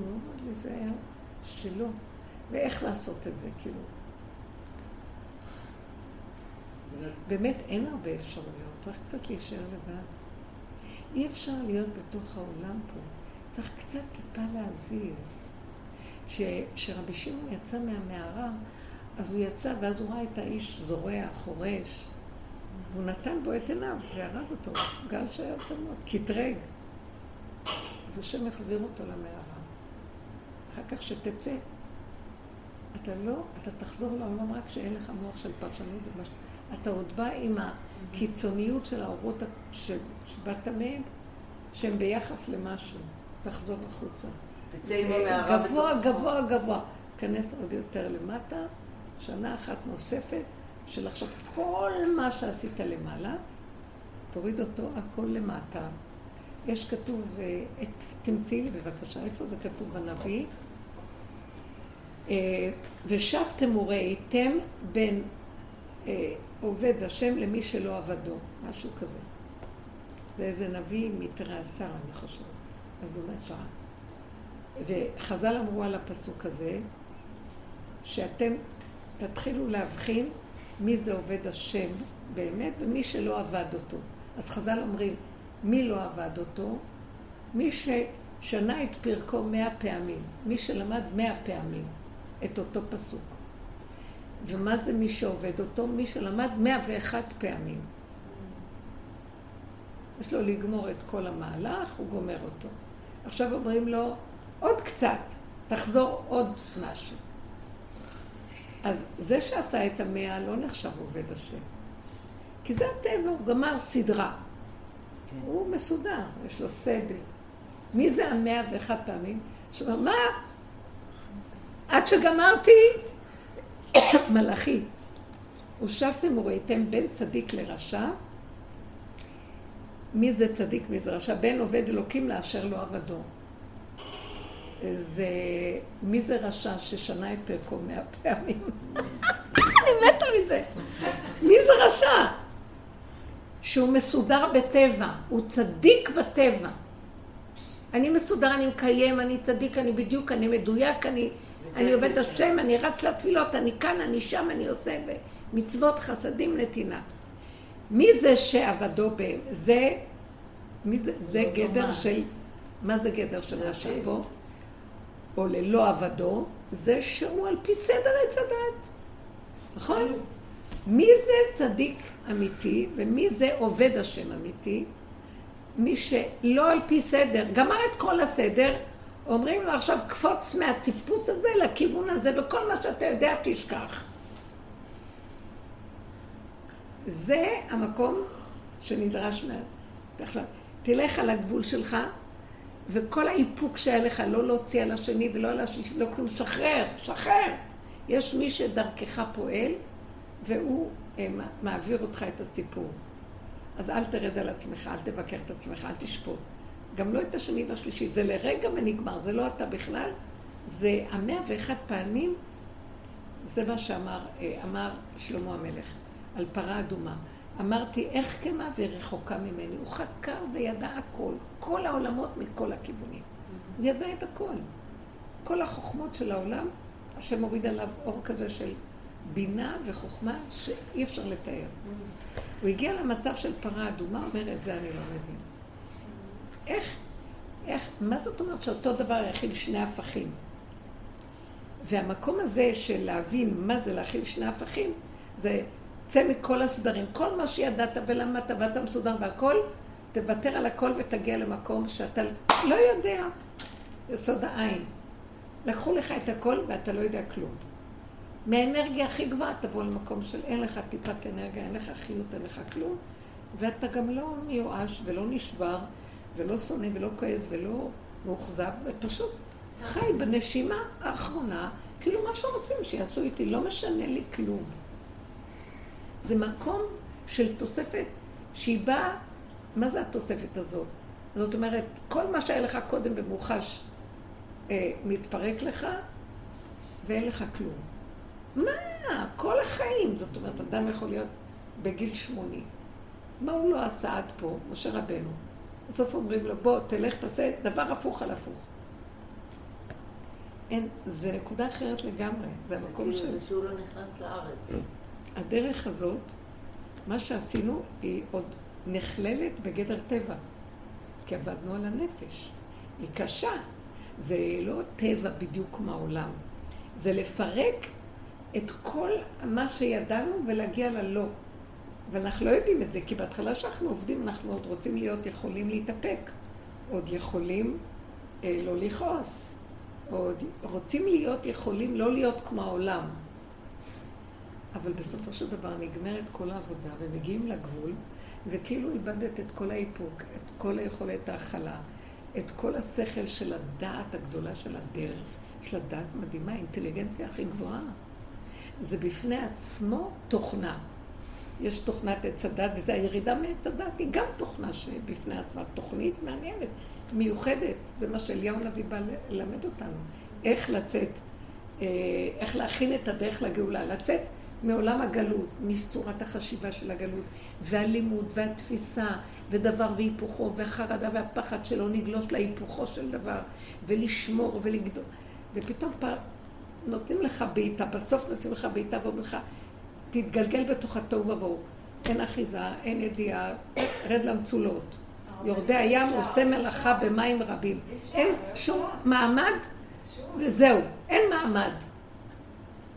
לי, זה היה שלא. ואיך לעשות את זה, כאילו. באמת אין הרבה אפשרויות, צריך קצת להישאר לבד. אי אפשר להיות בתוך העולם פה, צריך קצת טיפה להזיז. כשרבי שמעון יצא מהמערה, אז הוא יצא ואז הוא ראה את האיש זורע, חורש, והוא נתן בו את עיניו והרג אותו, גל שהיה צמוד, קטרג. אז השם החזיר אותו למערה. אחר כך שתצא, אתה לא, אתה תחזור לעולם רק כשאין לך מוח של פרשנות. אתה עוד בא עם הקיצוניות של האורות שבאת מהם, שהם ביחס למשהו. תחזור החוצה. זה גבוה, גבוה, גבוה. כנס עוד יותר למטה, שנה אחת נוספת, של עכשיו כל מה שעשית למעלה, תוריד אותו הכל למטה. יש כתוב, אה, תמצאי לי בבקשה, איפה זה כתוב בנביא? אה, ושבתם וראיתם בין אה, עובד השם למי שלא עבדו, משהו כזה. זה איזה נביא מתרא עשר, אני חושבת. אז הוא אומר שעה. וחז"ל אמרו על הפסוק הזה, שאתם תתחילו להבחין מי זה עובד השם באמת ומי שלא עבד אותו. אז חז"ל אומרים, מי לא עבד אותו? מי ששנה את פרקו מאה פעמים, מי שלמד מאה פעמים את אותו פסוק. ומה זה מי שעובד אותו? מי שלמד מאה ואחת פעמים. יש לו לגמור את כל המהלך, הוא גומר אותו. עכשיו אומרים לו, עוד קצת, תחזור עוד משהו. אז זה שעשה את המאה לא נחשב עובד השם. כי זה הטבע, הוא גמר סדרה. כן. הוא מסודר, יש לו סדר. מי זה המאה ואחת פעמים? שאומר, מה? עד שגמרתי, [COUGHS] מלאכי. ושבתם וראיתם בין צדיק לרשע. מי זה צדיק, מי זה רשע? בין עובד אלוקים לאשר לא עבדו. זה, מי זה רשע ששנה את פרקו מאה פעמים? [LAUGHS] אני מתה מזה. מי זה רשע? שהוא מסודר בטבע, הוא צדיק בטבע. אני מסודר, אני מקיים, אני צדיק, אני בדיוק, אני מדויק, אני, אני עובד השם, אני רץ לתפילות, אני כאן, אני שם, אני עושה מצוות, חסדים, נתינה. מי זה שעבדו בהם? זה, מי זה, זה גדר של, מה זה גדר של רשע פה? או ללא עבדו, זה שהוא על פי סדר עץ הדת. נכון? מי זה צדיק אמיתי ומי זה עובד השם אמיתי? מי שלא על פי סדר, גמר את כל הסדר, אומרים לו עכשיו קפוץ מהטיפוס הזה לכיוון הזה וכל מה שאתה יודע תשכח. זה המקום שנדרש מה... עכשיו, תלך על הגבול שלך, וכל האיפוק שהיה לך, לא להוציא על השני ולא על השלישי, לא כלום, שחרר, שחרר. יש מי שדרכך פועל, והוא אה, מעביר אותך את הסיפור. אז אל תרד על עצמך, אל תבקר את עצמך, אל תשפוט. גם לא את השני והשלישי, זה לרגע ונגמר, זה לא אתה בכלל, זה המאה ואחת פעמים, זה מה שאמר אה, אמר שלמה המלך על פרה אדומה. אמרתי, איך כמה ורחוקה ממני. הוא חקר וידע הכל, כל העולמות מכל הכיוונים. הוא ידע את הכל. כל החוכמות של העולם, השם מוריד עליו אור כזה של בינה וחוכמה שאי אפשר לתאר. הוא הגיע למצב של פרה אדומה, אומר, את זה אני לא מבין. איך, איך, מה זאת אומרת שאותו דבר יכיל שני הפכים? והמקום הזה של להבין מה זה להכיל שני הפכים, זה צא מכל הסדרים. כל מה שידעת ולמדת ואתה מסודר והכל, תוותר על הכל ותגיע למקום שאתה לא יודע. יסוד העין. לקחו לך את הכל ואתה לא יודע כלום. מהאנרגיה הכי גבוהה תבוא למקום של אין לך טיפת אנרגיה, אין לך חיות, אין לך כלום, ואתה גם לא מיואש ולא נשבר ולא שונא ולא כועס ולא מאוכזב, ופשוט חי בנשימה האחרונה, כאילו מה שרוצים שיעשו איתי, לא משנה לי כלום. זה מקום של תוספת שהיא באה, מה זה התוספת הזאת? זאת אומרת, כל מה שהיה לך קודם במוחש אה, מתפרק לך ואין לך כלום. מה? כל החיים. זאת אומרת, אדם יכול להיות בגיל שמוני. מה הוא לא עשה עד פה, משה רבנו? בסוף אומרים לו, בוא, תלך, תעשה דבר הפוך על הפוך. אין, זה נקודה אחרת לגמרי, זה המקום של... זה שהוא לא נכנס לארץ. הדרך הזאת, מה שעשינו, היא עוד נכללת בגדר טבע, כי עבדנו על הנפש. היא קשה. זה לא טבע בדיוק מהעולם. זה לפרק את כל מה שידענו ולהגיע ללא. ואנחנו לא יודעים את זה, כי בהתחלה שאנחנו עובדים, אנחנו עוד רוצים להיות יכולים להתאפק. עוד יכולים אה, לא לכעוס. עוד רוצים להיות יכולים לא להיות כמו העולם. אבל בסופו של דבר נגמרת כל העבודה ומגיעים לגבול, וכאילו איבדת את כל האיפוק, את כל היכולת ההכלה, את כל השכל של הדעת הגדולה של הדרך. יש לה דעת מדהימה, האינטליגנציה הכי גבוהה. זה בפני עצמו תוכנה. יש תוכנת עץ הדת, וזו הירידה מעץ הדת, היא גם תוכנה שבפני עצמה, תוכנית מעניינת, מיוחדת. זה מה שאליהו הנביא בא ללמד אותנו. איך לצאת, אה, איך להכין את הדרך לגאולה, לצאת מעולם הגלות, מצורת החשיבה של הגלות, והלימוד, והתפיסה, ודבר והיפוכו, והחרדה והפחד שלא נגלוש להיפוכו של דבר, ולשמור ולגדול. ופתאום פעם נותנים לך בעיטה, בסוף נותנים לך בעיטה ואומרים לך, תתגלגל בתוך התוהו ובוהו. אין אחיזה, אין ידיעה, רד למצולות. יורדי הים עושה מלאכה במים רבים. אין שום מעמד, וזהו, אין מעמד.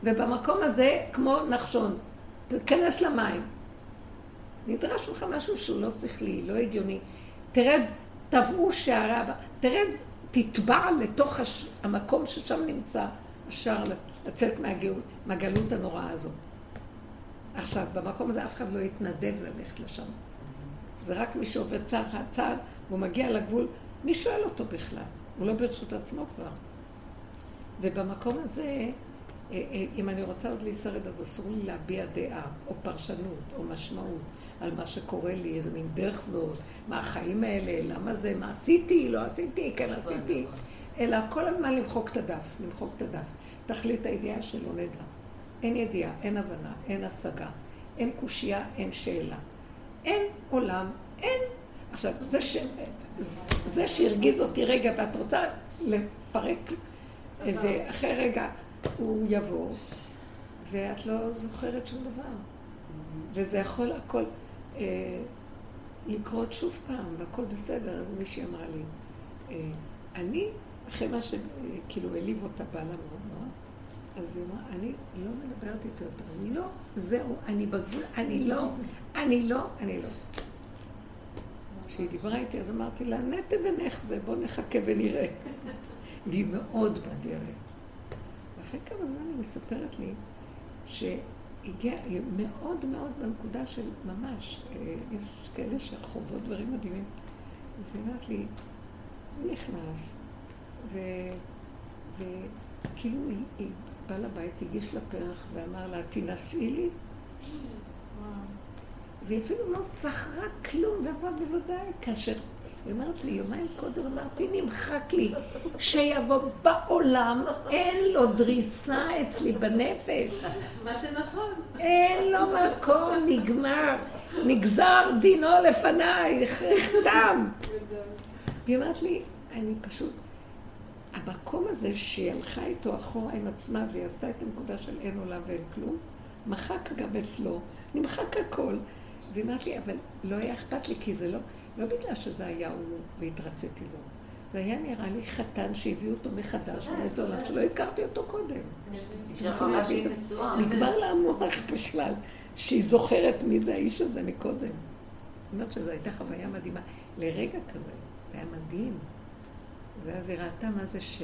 ובמקום הזה, כמו נחשון, תיכנס למים. נדרש לך משהו שהוא לא שכלי, לא הגיוני. תרד, טבעו שערי הבא, תרד, תטבע לתוך הש... המקום ששם נמצא השער לצאת מהגאול, מהגלות הנוראה הזאת. עכשיו, במקום הזה אף אחד לא יתנדב ללכת לשם. זה רק מי שעובר צעד צעד, והוא מגיע לגבול, מי שואל אותו בכלל? הוא לא ברשות עצמו כבר. ובמקום הזה, אם אני רוצה עוד להישרד, אז אסור לי להביע דעה, או פרשנות, או משמעות, על מה שקורה לי, איזה מין דרך זאת, מה החיים האלה, למה זה, מה עשיתי, לא עשיתי, כן עשיתי. אלא כל הזמן למחוק את הדף, למחוק את הדף. תכלית הידיעה שלא נדע. אין ידיעה, אין הבנה, אין השגה, אין קושייה, אין שאלה. אין עולם, אין. עכשיו, זה, ש... זה שהרגיז אותי רגע ואת רוצה לפרק, ואחרי רגע הוא יבוא, ואת לא זוכרת שום דבר. וזה יכול הכל אה, לקרות שוב פעם, והכל בסדר. אז מישהי אמרה לי, אה, אני, אחרי מה שכאילו העליב אותה בעלה מאוד מאוד, אז היא אמרה, אני לא מדברת איתו יותר, אני לא, זהו, אני בגבול, אני לא, אני לא, אני לא. כשהיא דיברה איתי, אז אמרתי לה, נטה ונחזה, בוא נחכה ונראה. [LAUGHS] והיא מאוד בדרך. ואחרי כמה זמן היא מספרת לי שהיא הגיע מאוד מאוד בנקודה של ממש, אה, יש כאלה שחוות דברים מדהימים. אז היא אומרת לי, הוא נכנס, וכאילו היא, היא באה לבית, הגיש לה פרח ואמר לה, תינשאי לי. והיא אפילו לא זכרה כלום, ואמרה בוודאי, כאשר היא אומרת לי, יומיים קודם אמרתי, נמחק לי, שיבוא בעולם, אין לו דריסה אצלי בנפש. מה שנכון. אין לו מקום, נגמר. נגזר דינו לפניי, נחתם. והיא אומרת לי, אני פשוט... המקום הזה שהיא הלכה איתו אחורה עם עצמה והיא עשתה את הנקודה של אין עולם ואין כלום, מחק גם אצלו, נמחק הכל. והיא אומרת לי, אבל לא היה אכפת לי, כי זה לא, לא בגלל שזה היה הוא והתרציתי לו. זה היה נראה לי חתן שהביאו אותו מחדש מאיזה עולם שלא הכרתי אותו קודם. נגמר לה המוח בכלל, שהיא זוכרת מי זה האיש הזה מקודם. זאת אומרת שזו הייתה חוויה מדהימה. לרגע כזה, זה היה מדהים. ואז היא ראתה מה זה ש...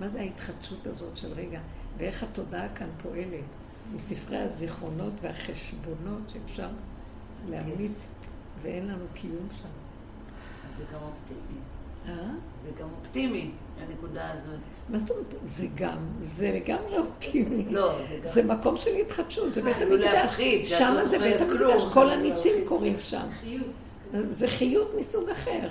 מה זה ההתחדשות הזאת של רגע, ואיך התודעה כאן פועלת, עם ספרי הזיכרונות והחשבונות שאפשר להמית, ואין לנו קיום שם. זה גם אופטימי. אה? זה גם אופטימי, הנקודה הזאת. מה זאת אומרת? זה גם, זה לגמרי אופטימי. לא, זה גם... זה מקום של התחדשות, זה בית אה, לא המקדש. להפחיד, שאת שם לא זה בית המקדש. כל הניסים קורים שם. חיות. זה חיות מסוג אחר.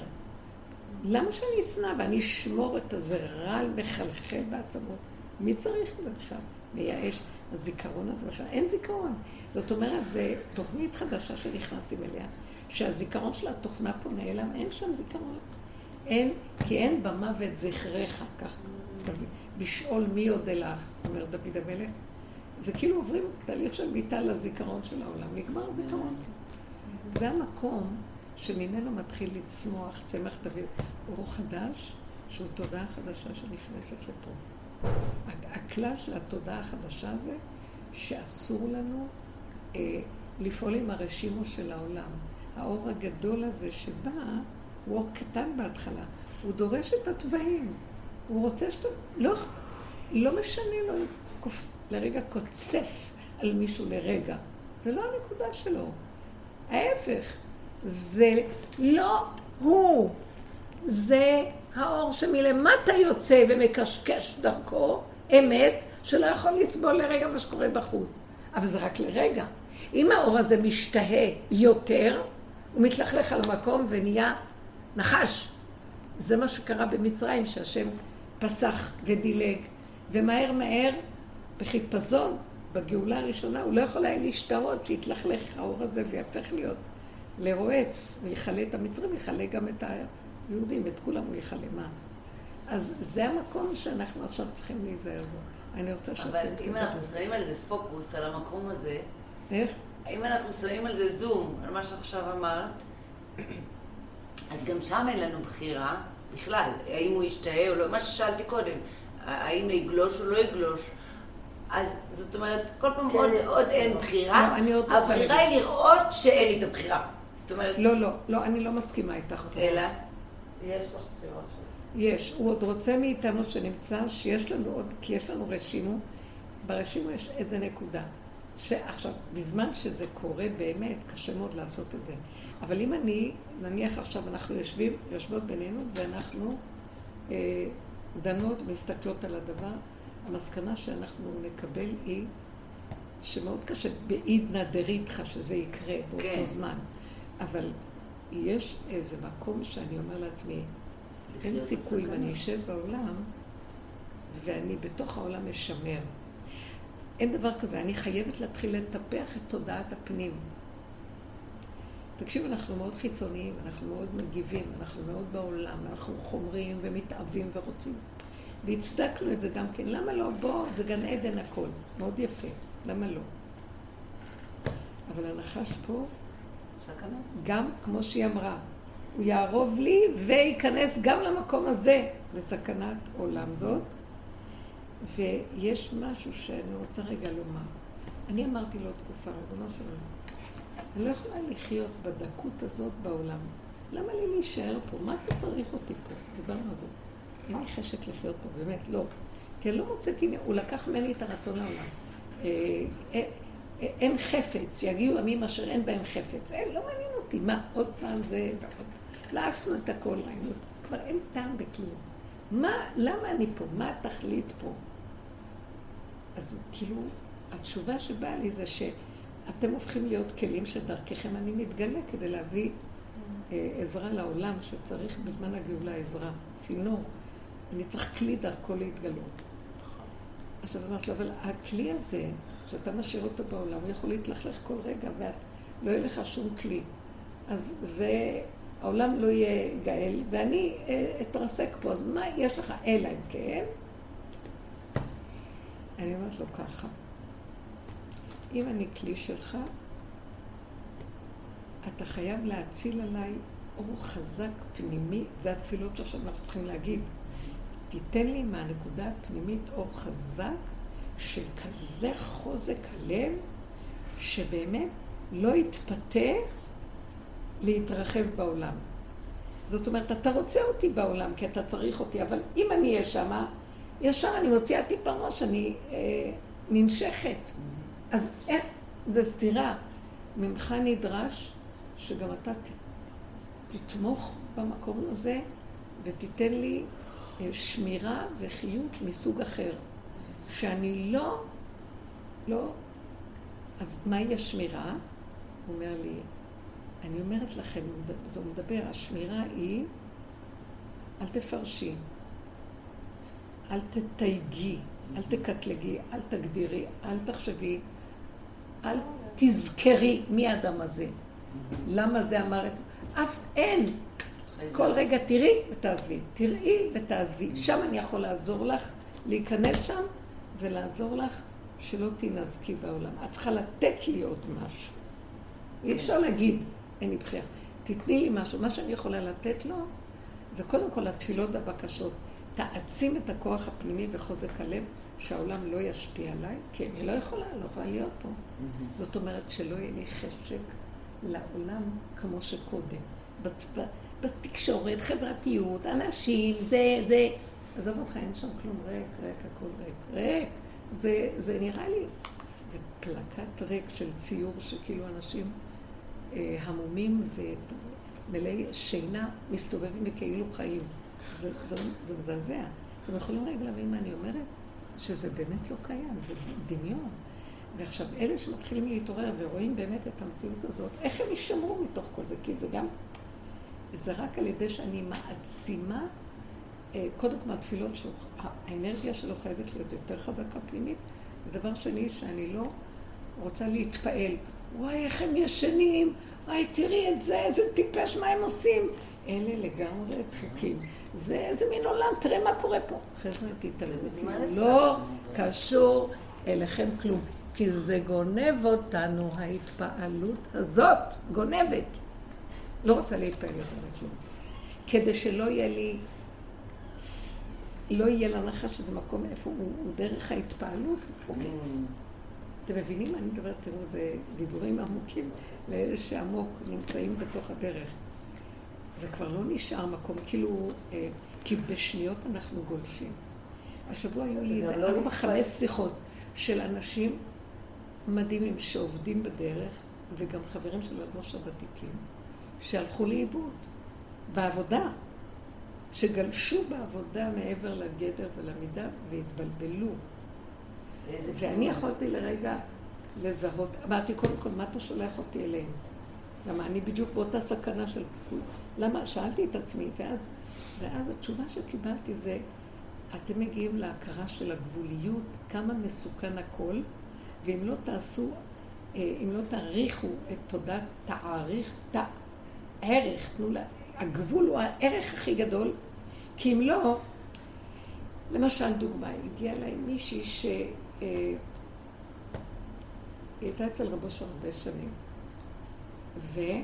למה שאני אשנא ואני אשמור את הזה רעל מחלחל בעצמות? מי צריך את זה בכלל? מייאש. הזיכרון הזה בכלל, אין זיכרון. זאת אומרת, זו תוכנית חדשה שנכנסים אליה, שהזיכרון של התוכנה פה נעלם, אין שם זיכרון. אין, כי אין במוות זכריך, כך לשאול מי עוד לך, אומר דוד המלך. זה כאילו עוברים תהליך של מיטה לזיכרון של העולם, נגמר הזיכרון. זה המקום שממנו מתחיל לצמוח צמח דוד, אור חדש, שהוא תודעה חדשה שנכנסת לפה. הכלל של התודעה החדשה זה שאסור לנו אה, לפעול עם הרשימו של העולם. האור הגדול הזה שבא, הוא אור קטן בהתחלה, הוא דורש את התוואים. הוא רוצה שאתה... לא, לא משנה לו אם קופ... לרגע קוצף על מישהו לרגע. זה לא הנקודה שלו. ההפך, זה לא הוא. זה האור שמלמטה יוצא ומקשקש דרכו אמת, שלא יכול לסבול לרגע מה שקורה בחוץ. אבל זה רק לרגע. אם האור הזה משתהה יותר, הוא מתלכלך על המקום ונהיה נחש. זה מה שקרה במצרים, שהשם פסח ודילג, ומהר מהר, בחיפזון, בגאולה הראשונה, הוא לא יכול היה להשתהות, שיתלכלך האור הזה ויהפך להיות לרועץ, ויכלה את המצרים, יכלה גם את היהודים, את כולם הוא יכלה. מה? אז זה המקום שאנחנו עכשיו צריכים להיזהר בו. אני רוצה שאתם אבל אם אנחנו שמים על זה פוקוס, על המקום הזה, איך? אם אנחנו שמים על זה זום, על מה שעכשיו אמרת, [CLEARS THROAT] אז גם שם אין לנו בחירה בכלל, האם הוא ישתהה או לא, מה ששאלתי קודם, האם לגלוש או לא יגלוש. אז זאת אומרת, כל פעם כן. עוד, עוד אין בחירה, לא, אני עוד רוצה הבחירה. היא לראות שאין לי את הבחירה. זאת אומרת, לא, לא, לא, אני לא מסכימה איתך. אלא, יש לך בחירות. יש, הוא עוד רוצה מאיתנו שנמצא שיש לנו עוד, כי יש לנו רשימו, ברשימו יש איזה נקודה. שעכשיו, בזמן שזה קורה באמת, קשה מאוד לעשות את זה. אבל אם אני, נניח עכשיו אנחנו יושבים, יושבות בינינו ואנחנו אה, דנות, מסתכלות על הדבר, המסקנה שאנחנו נקבל היא שמאוד קשה בעידנא דריתחא שזה יקרה באותו כן. זמן. אבל יש איזה מקום שאני אומר לעצמי, אין סיכוי אם. אני אשב בעולם ואני בתוך העולם משמר. אין דבר כזה, אני חייבת להתחיל לטפח את תודעת הפנים. תקשיב, אנחנו מאוד חיצוניים, אנחנו מאוד מגיבים, אנחנו מאוד בעולם, אנחנו חומרים ומתאווים ורוצים. והצדקנו את זה גם כן. למה לא? בוא, זה גן עדן הכל. מאוד יפה. למה לא? אבל הנחש פה, סכנה. גם כמו שהיא אמרה, הוא יערוב לי וייכנס גם למקום הזה, לסכנת עולם זאת. ויש משהו שאני רוצה רגע לומר. אני אמרתי לו תקופה, ריבונו של עולם, אני לא יכולה לחיות בדקות הזאת בעולם. למה לי להישאר פה? מה אתה צריך אותי פה? דיברנו על זה. אין לי חשק לחיות פה, באמת, לא. כי אני לא מוצאת, הנה, הוא לקח ממני את הרצון לעולם. אה, אה, אין חפץ, יגיעו ימים אשר אין בהם חפץ. אין, לא מעניין אותי. מה, עוד פעם זה ועוד... לעשנו את הכל, כבר אין טעם בכלום. מה, למה אני פה? מה התכלית פה? אז כאילו, התשובה שבאה לי זה שאתם הופכים להיות כלים שדרככם אני מתגלה כדי להביא אה, עזרה לעולם שצריך בזמן הגאולה עזרה, צינור. אני צריך כלי דרכו להתגלות. עכשיו אמרת לו, אבל הכלי הזה, שאתה משאיר אותו בעולם, הוא יכול להתלכלך כל רגע, ולא יהיה לך שום כלי. אז זה, העולם לא יהיה גאל, ואני אה, אתרסק פה, אז מה יש לך? אלא אם כן. אני אומרת לו ככה, אם אני כלי שלך, אתה חייב להציל עליי אור חזק פנימי, זה התפילות שעכשיו אנחנו צריכים להגיד. תיתן לי מהנקודה הפנימית אור חזק של כזה חוזק הלב, שבאמת לא יתפתה להתרחב בעולם. זאת אומרת, אתה רוצה אותי בעולם כי אתה צריך אותי, אבל אם אני אהיה שמה, ישר אני מוציאה טיפה ראש, אני אה, ננשכת. אז איך, זה סתירה. ממך נדרש שגם אתה ת, תתמוך במקום הזה ותיתן לי אה, שמירה וחיות מסוג אחר. שאני לא, לא, אז מהי השמירה? הוא אומר לי, אני אומרת לכם, זה מדבר, השמירה היא, אל תפרשי, אל תתייגי, אל תקטלגי, אל תגדירי, אל תחשבי, אל תזכרי מי האדם הזה. למה זה אמר את... אף אין. כל רגע תראי ותעזבי, תראי ותעזבי. שם אני יכול לעזור לך להיכנס שם ולעזור לך שלא תינזקי בעולם. את צריכה לתת לי עוד משהו. אי אפשר להגיד, אין לי בחירה. תתני לי משהו. מה שאני יכולה לתת לו, זה קודם כל התפילות והבקשות. תעצים את הכוח הפנימי וחוזק הלב, שהעולם לא ישפיע עליי, כי אני לא יכולה, לא יכולה להיות פה. זאת אומרת שלא יהיה לי חשק לעולם כמו שקודם. בת, בתקשורת, חברתיות, אנשים, זה, זה. עזוב אותך, אין שם כלום ריק, ריק, הכל ריק. ריק. זה, זה נראה לי, זה פלקט ריק של ציור שכאילו אנשים אה, המומים ומלאי שינה מסתובבים וכאילו חיים. זה, מזעזע. אתם יכולים רגע להבין מה אני אומרת? שזה באמת לא קיים, זה דמיון. ועכשיו, אלה שמתחילים להתעורר ורואים באמת את המציאות הזאת, איך הם יישמרו מתוך כל זה? כי זה גם, זה רק על ידי שאני מעצימה, אה, קודם כל מהתפילות, האנרגיה שלו חייבת להיות יותר חזקה פנימית, ודבר שני, שאני לא רוצה להתפעל. וואי, איך הם ישנים, וואי, תראי את זה, איזה טיפש, מה הם עושים? אלה לגמרי דפוקים. זה איזה מין עולם, תראה מה קורה פה. חבר'ה, תתעלמו, לא קשור אליכם כלום. כי זה גונב אותנו, ההתפעלות הזאת, גונבת. לא רוצה להתפעל יותר מכלום. כדי שלא יהיה לי, לא יהיה לנחש שזה מקום איפה הוא, הוא דרך ההתפעלות עוקץ. Mm. אתם מבינים מה אני מדברת? תראו, זה דיבורים עמוקים לאלה שעמוק נמצאים בתוך הדרך. זה כבר לא נשאר מקום, כאילו, אה, כי בשניות אנחנו גולשים. השבוע היו לי איזה לא ארבע, חמש שיחות של אנשים מדהימים שעובדים בדרך, וגם חברים של אדמו"ש הוותיקים, שהלכו לאיבוד בעבודה, שגלשו בעבודה מעבר לגדר ולמידה והתבלבלו. ואני יכולתי לרגע לזהות, אמרתי, קודם כל, מה אתה שולח אותי אליהם? למה אני בדיוק באותה סכנה של... למה? שאלתי את עצמי, ואז, ואז התשובה שקיבלתי זה, אתם מגיעים להכרה של הגבוליות, כמה מסוכן הכל, ואם לא תעשו, אה, אם לא תעריכו את תודעת תעריך, תערך, תנו לה, הגבול הוא הערך הכי גדול, כי אם לא, למשל דוגמה, הגיעה אליי מישהי ש... אה, היא הייתה אצל רבו של הרבה שנים, והיא,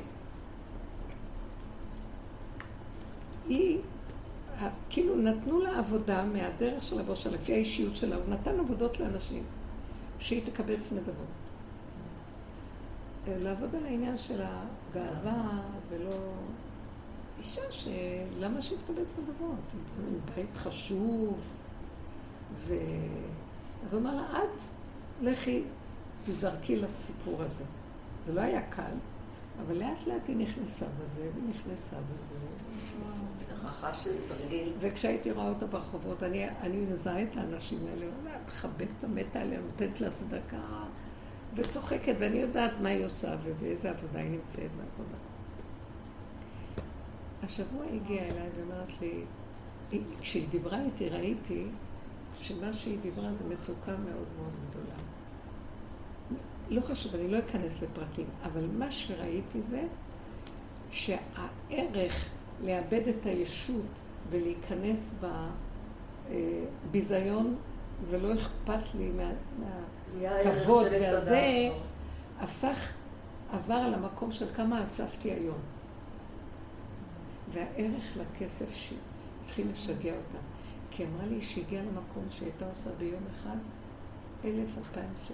כאילו נתנו לה עבודה מהדרך של רבו של לפי האישיות שלה, הוא נתן עבודות לאנשים. שהיא תקבץ נדבות. לעבוד על העניין של הגאווה ולא... אישה שלמה שהיא תקבץ נדבות? בית חשוב, ו... הוא אמר לה, את לכי תזרקי לסיפור הזה. זה לא היה קל, אבל לאט לאט היא נכנסה בזה, ונכנסה בזה, ונכנסה. הוכחה של תרגיל. וכשהייתי רואה אותה ברחובות, אני, אני מזהה את האנשים האלה, מחבקת המתה עליה, נותנת לה צדקה, וצוחקת, ואני יודעת מה היא עושה ובאיזה עבודה היא נמצאת והכל. השבוע הגיעה אליי ואמרת לי, היא- כשהיא דיברה איתי ראיתי שמה שהיא דיברה זה מצוקה מאוד מאוד גדולה. לא חשוב, אני לא אכנס לפרטים, אבל מה שראיתי זה שהערך לאבד את הישות ולהיכנס בביזיון, ולא אכפת לי מה- מהכבוד והזה, הפך, עבר למקום של כמה אספתי היום. והערך לכסף שהתחיל לשגע אותה. כי אמרה לי שהגיעה למקום שהייתה עושה ביום אחד אלף, אלפיים שקל.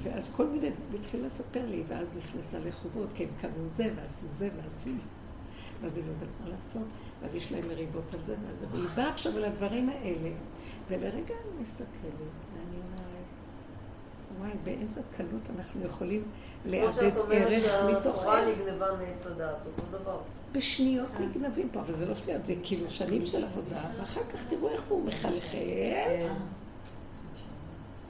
ואז כל מיני, והתחילה לספר לי, ואז נכנסה לחובות, כי הם קנו זה, ועשו זה, ועשו זה. ואז היא לא יודעת מה לעשות, ואז יש להם מריבות על זה ועל זה. והיא באה עכשיו על הדברים האלה, ולרגע אני מסתכלת, ואני אומרת, וואי, באיזה קלות אנחנו יכולים כמו לאבד שאת אומרת ערך מתוך שהתורה ערך. נגנבה מעץ הדעת, זה אותו דבר. בשניות נגנבים פה, אבל זה לא שניות, זה כאילו שנים של עבודה, ואחר כך תראו איך הוא מחלחל.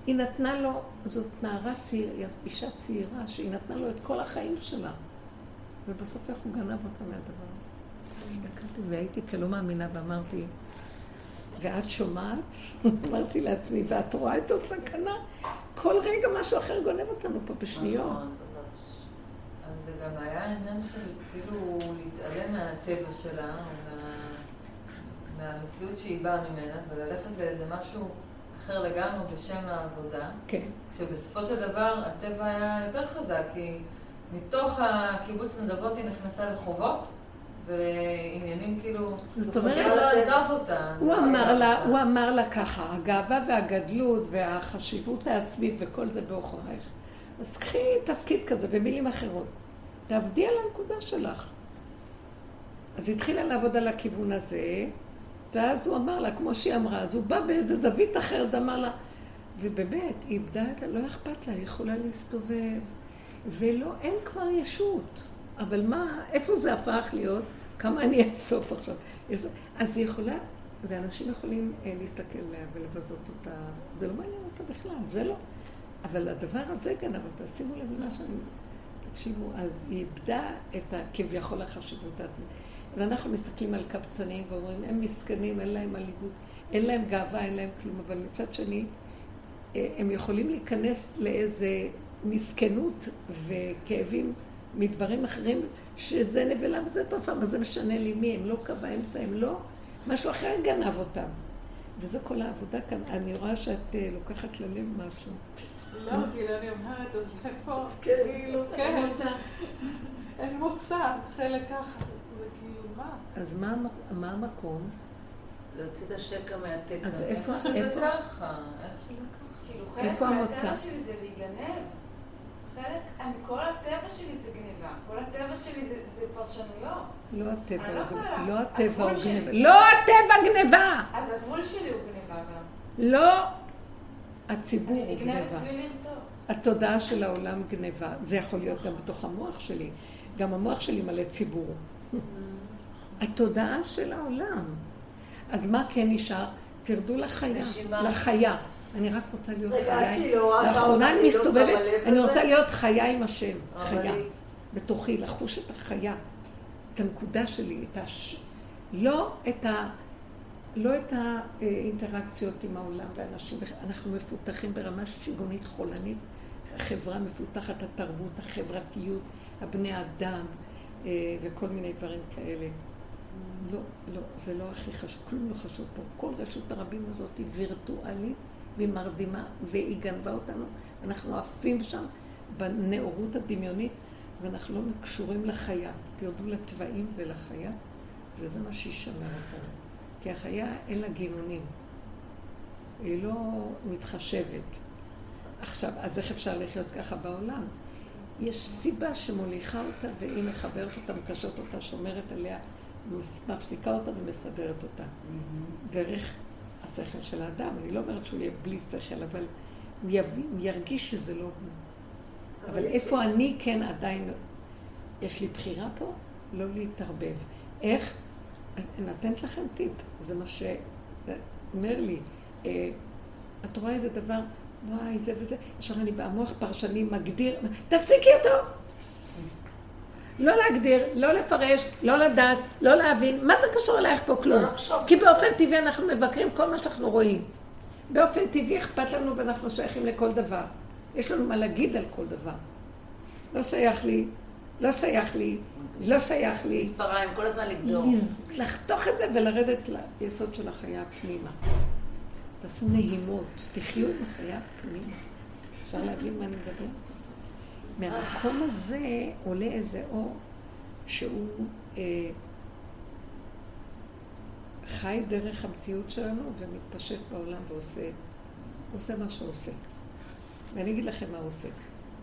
היא נתנה לו, זאת נערה צעירה, אישה צעירה, שהיא נתנה לו את כל החיים שלה. ובסוף איך הוא גנב אותה מהדבר הזה. הסתכלתי והייתי כלא מאמינה ואמרתי, ואת שומעת? [LAUGHS] אמרתי לעצמי, ואת רואה את הסכנה? כל רגע משהו אחר גונב אותנו פה בשניות. נכון, זה גם היה עניין של כאילו להתעלם מהטבע שלה, או מה... מהמציאות שהיא באה ממנה, וללכת לאיזה משהו אחר לגמרי בשם העבודה. כן. כשבסופו של דבר הטבע היה יותר חזק, כי מתוך הקיבוץ נדבות היא נכנסה לחובות ולעניינים כאילו... זאת אומרת, לא עזב אותה. הוא לא אמר לה. הוא אמר לה ככה, הגאווה והגדלות והחשיבות העצמית וכל זה בעוכרייך. אז קחי תפקיד כזה, במילים אחרות. תעבדי על הנקודה שלך. אז היא התחילה לעבוד על הכיוון הזה, ואז הוא אמר לה, כמו שהיא אמרה, אז הוא בא באיזה זווית אחרת, אמר לה, ובאמת, היא איבדה את ה... לא אכפת לה, היא יכולה להסתובב, ולא, אין כבר ישות. אבל מה, איפה זה הפך להיות? כמה אני אאסוף עכשיו? אז היא יכולה, ואנשים יכולים אה, להסתכל עליה ולבזות אותה, זה לא מעניין אותה בכלל, זה לא. אבל הדבר הזה גנב אותה, שימו לב למה שאני... תקשיבו, אז היא איבדה את הכביכול החשיבות העצמית. ואנחנו מסתכלים על קבצנים ואומרים, הם מסכנים, אין להם עליבות, אין להם גאווה, אין להם כלום, אבל מצד שני, אה, הם יכולים להיכנס לאיזה מסכנות וכאבים מדברים אחרים, שזה נבלה וזה טרפה, מה זה משנה לי מי, הם לא קו האמצע, הם לא, משהו אחר גנב אותם. וזה כל העבודה כאן. אני רואה שאת אה, לוקחת ללב משהו. לא, כאילו אני אומרת, אז איפה, כן, כאילו, כן, אין מוצא, חלק ככה, זה כאילו, מה? אז מה, המ- מה המקום? להוציא את השקע מהתקע. אז איפה, איך שזה איפה, ככה, איך שזה ככה. כאילו, איפה חלק המוצא? מהטבע שלי זה להיגנב. אני, כל הטבע שלי זה גניבה. כל הטבע שלי זה, זה פרשנויות. לא הטבע אני לא הוא גנבה. יכולה. לא הטבע הוא. גנבה. לא הטבע גנבה! אז הגבול שלי הוא גניבה גם. לא הציבור אני הוא נגנבת גנבה. בלי לרצות. התודעה של העולם גנבה. זה יכול להיות גם בתוך המוח שלי. גם המוח שלי מלא ציבור. התודעה של העולם. אז מה כן נשאר? תרדו לחיה. לחיה. אני רק רוצה להיות רגע, עד חיה. שהיא לא לאחרונה אני לא מסתובבת, אני? רוצה להיות חיה עם השם. חיה. בתוכי, לחוש את החיה, את הנקודה שלי, את הש... לא את ה... לא את האינטראקציות עם העולם ואנשים, אנחנו מפותחים ברמה שיגונית חולנית, החברה מפותחת, התרבות, החברתיות, הבני אדם אה, וכל מיני דברים כאלה. לא, לא, זה לא הכי חשוב, כלום לא חשוב פה. כל רשות הרבים הזאת היא וירטואלית והיא מרדימה והיא גנבה אותנו. אנחנו עפים שם בנאורות הדמיונית ואנחנו לא קשורים לחיה. תרדו לתוואים ולחיה וזה מה שישמר אותנו. כי החיה אין לה גינונים. היא לא מתחשבת. עכשיו, אז איך אפשר לחיות ככה בעולם? יש סיבה שמוליכה אותה והיא מחברת אותה, מקשרת אותה, שומרת עליה, מפסיקה אותה ומסדרת אותה. דרך השכל של האדם. אני לא אומרת שהוא יהיה בלי שכל, אבל הוא, יבין, הוא ירגיש שזה לא הוא. אבל איפה אני כן עדיין, יש לי בחירה פה? לא להתערבב. איך? נותנת לכם טיפ, זה מה שאומר לי. אה, את רואה איזה דבר, וואי, זה וזה, עכשיו אני במוח פרשני מגדיר, תפסיקי אותו! לא להגדיר, לא לפרש, לא לדעת, לא להבין, מה זה קשור אלייך פה כלום? כי באופן טבעי אנחנו מבקרים כל מה שאנחנו רואים. באופן טבעי אכפת לנו ואנחנו שייכים לכל דבר. יש לנו מה להגיד על כל דבר. לא שייך לי, לא שייך לי, לא שייך לי. מספריים, כל הזמן לגזור. לחתוך את זה ולרדת ליסוד של החיה פנימה. תעשו נהימות, תחיו עם החיה פנימה. אפשר להבין מה אני מדבר? מהמקום הזה עולה איזה אור שהוא אה, חי דרך המציאות שלנו ומתפשט בעולם ועושה עושה מה שעושה. ואני אגיד לכם מה הוא עושה.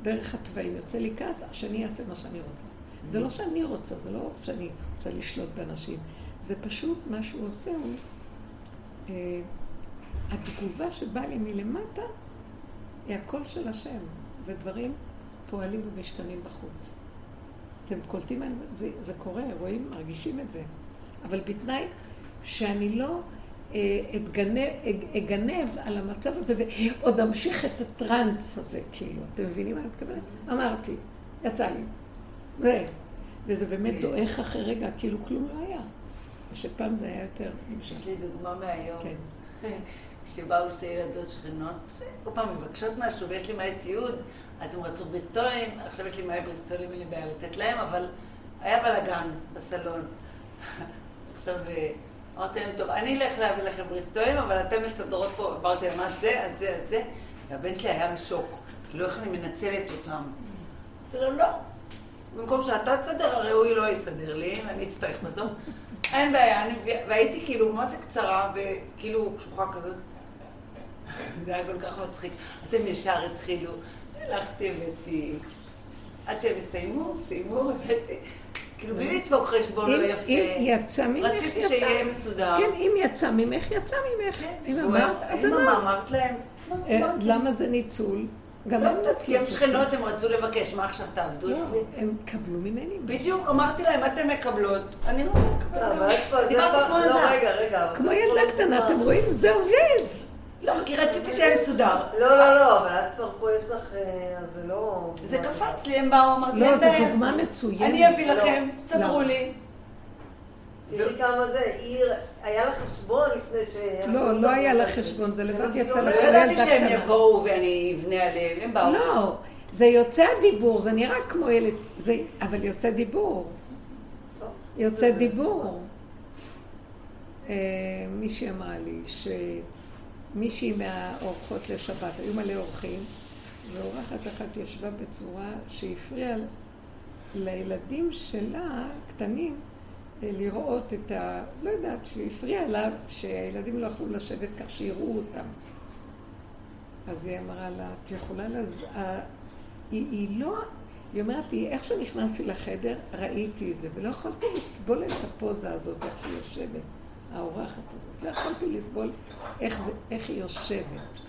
דרך התוואים יוצא לי כעס, השני יעשה מה שאני רוצה. זה לא שאני רוצה, זה לא שאני רוצה לשלוט באנשים. זה פשוט מה שהוא עושה, הוא... אה, התגובה שבאה לי מלמטה היא הקול של השם. זה דברים פועלים ומשתנים בחוץ. אתם קולטים, זה, זה קורה, רואים, מרגישים את זה. אבל בתנאי שאני לא אה, אתגנב, אגנב על המצב הזה ועוד אמשיך את הטראנס הזה, כאילו. אתם מבינים מה אני מתכוונת? אמרתי, יצא לי. זה. וזה באמת דועך אחרי רגע, כאילו כלום לא היה. ושפעם זה היה יותר נמשך. יש לי דוגמה מהיום. כן. [LAUGHS] שבאו שתי ילדות שכנות, כל פעם מבקשות משהו, ויש לי מלא ציוד, אז הם רצו בריסטולים, עכשיו יש לי מלא בריסטולים, אין לי בעיה לתת להם, אבל היה בלאגן בסלון. [LAUGHS] עכשיו, אה, אמרתי להם, טוב, אני אלך להביא לכם בריסטולים, אבל אתם מסתדרות פה, אמרתי להם, את זה, את זה, את זה, והבן שלי היה בשוק, כאילו איך אני מנצלת אותם. אמרתי לו, לא, במקום שאתה תסדר, הרי הוא לא יסדר לי, ואני אצטרך מזון. [LAUGHS] אין בעיה, והייתי כאילו, מה זה קצרה, וכאילו קשוחה כזאת. [LAUGHS] זה היה כל כך מצחיק. אז הם ישר התחילו, הלכתי, הבאתי, עד שהם יסיימו, סיימו, הבאתי. כאילו בלי לדפוק חשבון לא יפה. אם יצא ממך, יצא. רציתי שיהיה מסודר. כן, אם יצא ממך, יצא ממך. כן. אם אמרת, אז אמרת. אמרת להם. אה, למה זה ניצול? גם לא הם יודעת, כי נצלו. הם שכנות, הם רצו לבקש, מה עכשיו תעבדו לא, אצלי? הם קבלו ממני. בדיוק, אמרתי להם, אתן מקבלות, אני לא את פה, זה דיברתי כמו לא, ילדה. רגע, רגע. כמו ילדה קטנה. אתם רואים? זה עובד. לא, כי רציתי שיהיה מסודר. לא, לא, לא, אבל את כבר פה יש לך, אה, זה לא... זה קפץ לי, הם באו, אמרתי לא, להם, זו "די, דוגמה מצוינת. אני אביא לא. לכם, תסדרו למה? לי. תראי כמה זה, היא, היה לה חשבון לפני ש... לא, לא היה לה חשבון, זה לבד יצא לא לה. ידעתי שהם. יבואו ואני אבנה עליהם, הם באו. לא, זה יוצא הדיבור, זה נראה כמו ילד, זה, אבל יוצא דיבור. יוצא דיבור. אה, מישהי אמרה לי שמישהי מהאורחות לשבת, היו מלא אורחים, ואורחת אחת ישבה בצורה שהפריעה לילדים שלה, קטנים, אה, לראות את ה... לא יודעת, שהפריעה לה שהילדים לא יכלו לשבת כך שיראו אותם. אז היא אמרה לה, את יכולה לז... היא, היא לא... היא אומרת לי, איך שנכנסתי לחדר, ראיתי את זה, ולא יכולתי לסבול את הפוזה הזאת, איך היא יושבת, האורחת הזאת. לא יכולתי לסבול איך, זה, איך היא יושבת.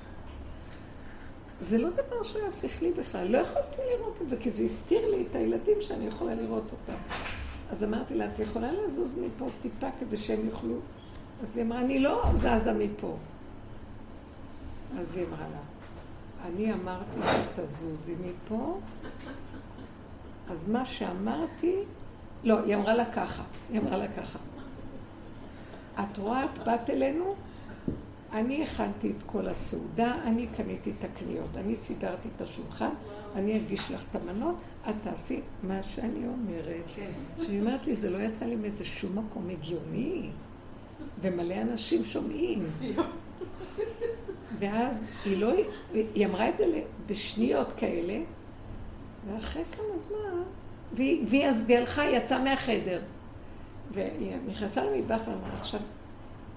זה לא דבר שהיה שכלי בכלל, לא יכולתי לראות את זה, כי זה הסתיר לי את הילדים שאני יכולה לראות אותם. אז אמרתי לה, את יכולה לזוז מפה טיפה כדי שהם יוכלו? אז היא אמרה, אני לא זזה מפה. אז היא אמרה לה, אני אמרתי שתזוזי מפה, אז מה שאמרתי, לא, היא אמרה לה ככה, היא אמרה לה ככה. את רואה, את באת אלינו, אני הכנתי את כל הסעודה, אני קניתי את הקניות, אני סידרתי את השולחן, אני אגיש לך את המנות, את תעשי מה שאני אומרת. כן. כשהיא אומרת לי, זה לא יצא לי מאיזה שום מקום הגיוני, ומלא אנשים שומעים. ואז היא לא, היא אמרה את זה בשניות כאלה, ואחרי כמה זמן, והיא, והיא אז, והיא הלכה, היא יצאה מהחדר. והיא נכנסה למטבח ואמרה, עכשיו,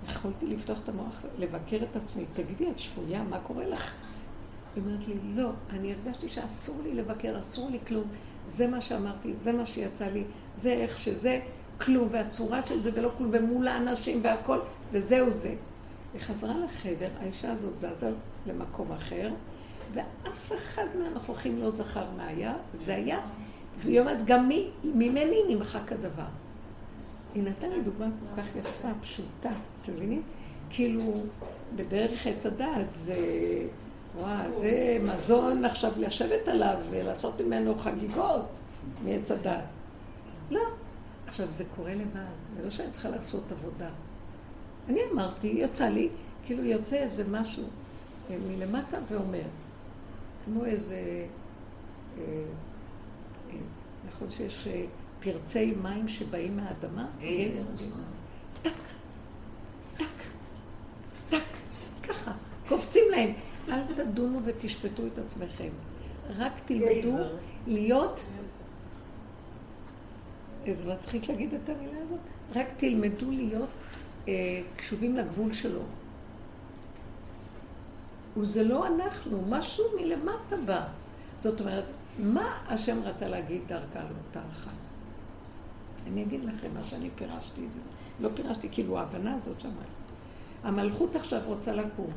יכולתי לפתוח את המוח, לבקר את עצמי, תגידי, את שפויה, מה קורה לך? היא אומרת לי, לא, אני הרגשתי שאסור לי לבקר, אסור לי כלום. זה מה שאמרתי, זה מה שיצא לי, זה איך שזה, כלום, והצורה של זה ולא כלום, ומול האנשים והכל, וזהו זה. היא חזרה לחדר, האישה הזאת זזה למקום אחר, ואף אחד מהנוכחים לא זכר מה היה, זה היה, והיא אומרת, גם מי, ממני נמחק הדבר. היא נתנה לי דוגמה כל כך יפה, פשוטה, אתם מבינים? כאילו, בדרך עץ הדעת זה, וואו, זה מזון עכשיו לשבת עליו ולעשות ממנו חגיגות מעץ הדעת. לא. עכשיו, זה קורה לבד, זה לא שאני צריכה לעשות עבודה. אני אמרתי, יצא לי, כאילו יוצא איזה משהו מלמטה ואומר, כמו איזה, אה, אה, נכון שיש אה, פרצי מים שבאים מהאדמה? כן, טק, טק, טק, ככה, קופצים להם. אל תדונו ותשפטו את עצמכם. רק תלמדו. להיות... איזה מצחיק להגיד את המילה הזאת. רק תלמדו להיות אה, קשובים לגבול שלו. וזה לא אנחנו, משהו מלמטה בא. זאת אומרת, מה השם רצה להגיד דרכה לאותה אחת? אני אגיד לכם מה שאני פירשתי את זה. לא פירשתי, כאילו ההבנה הזאת שמעתי. המלכות עכשיו רוצה לקום.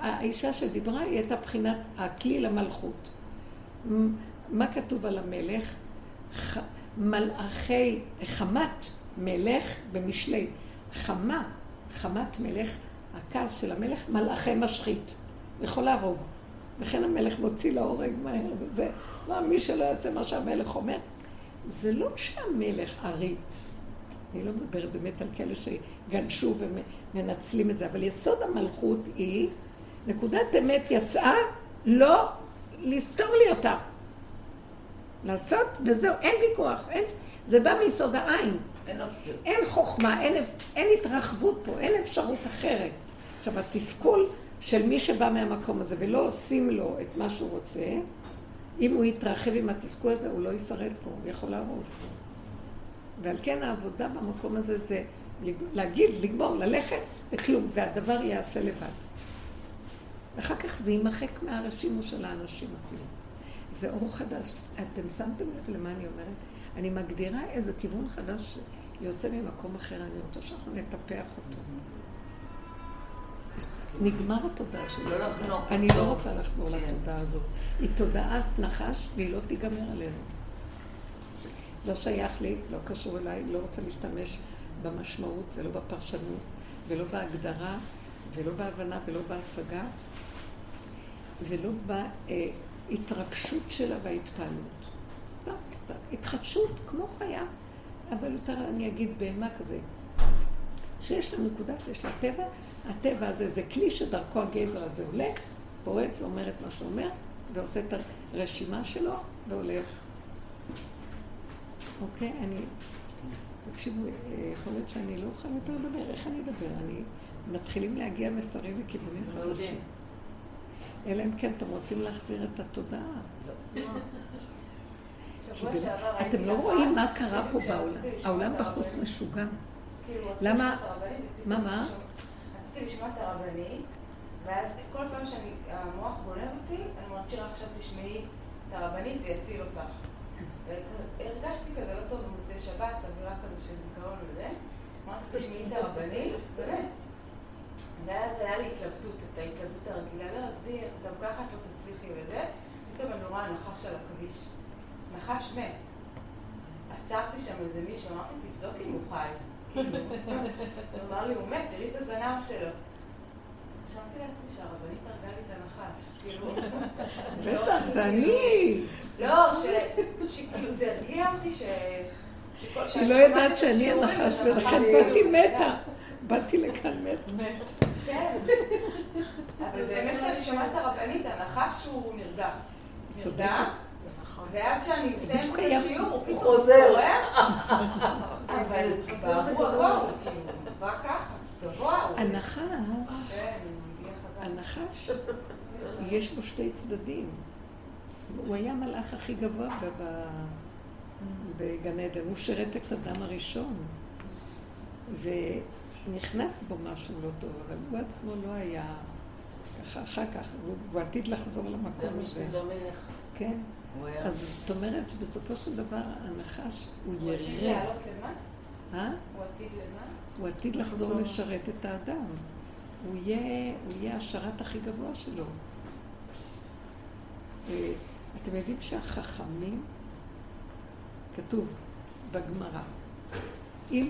האישה שדיברה היא הייתה בחינת הכלי למלכות. מה כתוב על המלך? ח... מלאכי, חמת מלך במשלי. חמה, חמת מלך, הכעס של המלך, מלאכי משחית. יכול להרוג. וכן המלך מוציא להורג מהר וזה. לא, מי שלא יעשה מה שהמלך אומר. זה לא שהמלך עריץ. אני לא מדברת באמת על כאלה שגנשו ומנצלים את זה, אבל יסוד המלכות היא, נקודת אמת יצאה, לא לסתור לי אותה. לעשות, וזהו, אין ויכוח, אין, זה בא מיסוד העין. אין אופציות. אין חוכמה, אין, אין התרחבות פה, אין אפשרות אחרת. עכשיו, התסכול של מי שבא מהמקום הזה ולא עושים לו את מה שהוא רוצה, אם הוא יתרחב עם התסכול הזה, הוא לא ישרד פה, הוא יכול להרוג. ועל כן העבודה במקום הזה זה להגיד, לגמור, ללכת, וכלום, והדבר ייעשה לבד. ואחר כך זה יימחק מהרשימו של האנשים אפילו. זה אור חדש. אתם שמתם לב למה אני אומרת? אני מגדירה איזה כיוון חדש יוצא ממקום אחר, אני רוצה שאנחנו נטפח אותו. נגמר התודעה שלי. לא לחנוק אני אותו. לא רוצה לחזור כן. לתודעה הזאת. היא תודעת נחש והיא לא תיגמר עלינו. לא שייך לי, לא קשור אליי, לא רוצה להשתמש במשמעות ולא בפרשנות ולא בהגדרה ולא בהבנה ולא בהשגה ולא בהתרגשות שלה וההתפעלות. לא, התחדשות כמו חיה, אבל יותר אני אגיד בהמה כזה, שיש לה נקודה ויש לה טבע, הטבע הזה זה כלי שדרכו הגזר הזה הולך, פורץ ואומר את מה שאומר, ועושה את הרשימה שלו והולך. אוקיי? אני... תקשיבו, יכול להיות שאני לא אוכל יותר לדבר, איך אני אדבר? אני... מתחילים להגיע מסרים וכיוונים. חדשים. אלא אם כן אתם רוצים להחזיר את התודעה. אתם לא רואים מה קרה פה בעולם. העולם בחוץ. משוגע. כאילו, למה? מה, מה? רציתי לשמוע את הרבנית, ואז כל פעם שהמוח בולם אותי, אני שירה עכשיו תשמעי את הרבנית, זה יציל אותך. והרגשתי כזה לא טוב במוצאי שבת, אווירה כזה של דיכאון וזה. אמרתי, תשמעי את הרבנית, באמת. ואז היה לי התלבטות, את ההתלבטות הרגילה, לא, עזבי, גם ככה את לא תצליחי וזה. פתאום אני רואה נחש על הכביש. נחש מת. עצרתי שם איזה מישהו, אמרתי, תבדוק אם הוא חי. הוא אמר לי, הוא מת, תראי את הזנב שלו. חשבתי לעצמי שהרבנית הרגה לי את הנחש, כאילו... בטח, זה אני. לא, שכאילו זה הרגיע אותי ש... היא לא יודעת שאני הנחש, ולכן באתי מתה. באתי לכאן מתה. כן. אבל באמת כשאני שומעת את הרבנית, הנחש הוא נרגע. צודקת. ואז כשאני בדיוק את השיעור, הוא פתאום חוזר. אבל ברור הכל, כאילו, הוא בא ככה, גבוה. הוא- הנחש, הוא. הנחש, יש בו שתי צדדים. הוא היה המלאך הכי גבוה בגן עדן, הוא שירת את אדם הראשון. ונכנס בו משהו לא טוב, אבל הוא עצמו לא היה ככה אחר כך, והוא עתיד לחזור זה למקום מי הזה. כן. אז זאת אומרת שבסופו של דבר הנחש הוא הוא עתיד ירא. לעלות למה? אה? הוא עתיד למה? הוא עתיד לחזור לשרת את האדם. הוא יהיה, הוא יהיה השרת הכי גבוה שלו. אה, אתם יודעים שהחכמים, כתוב בגמרא, אם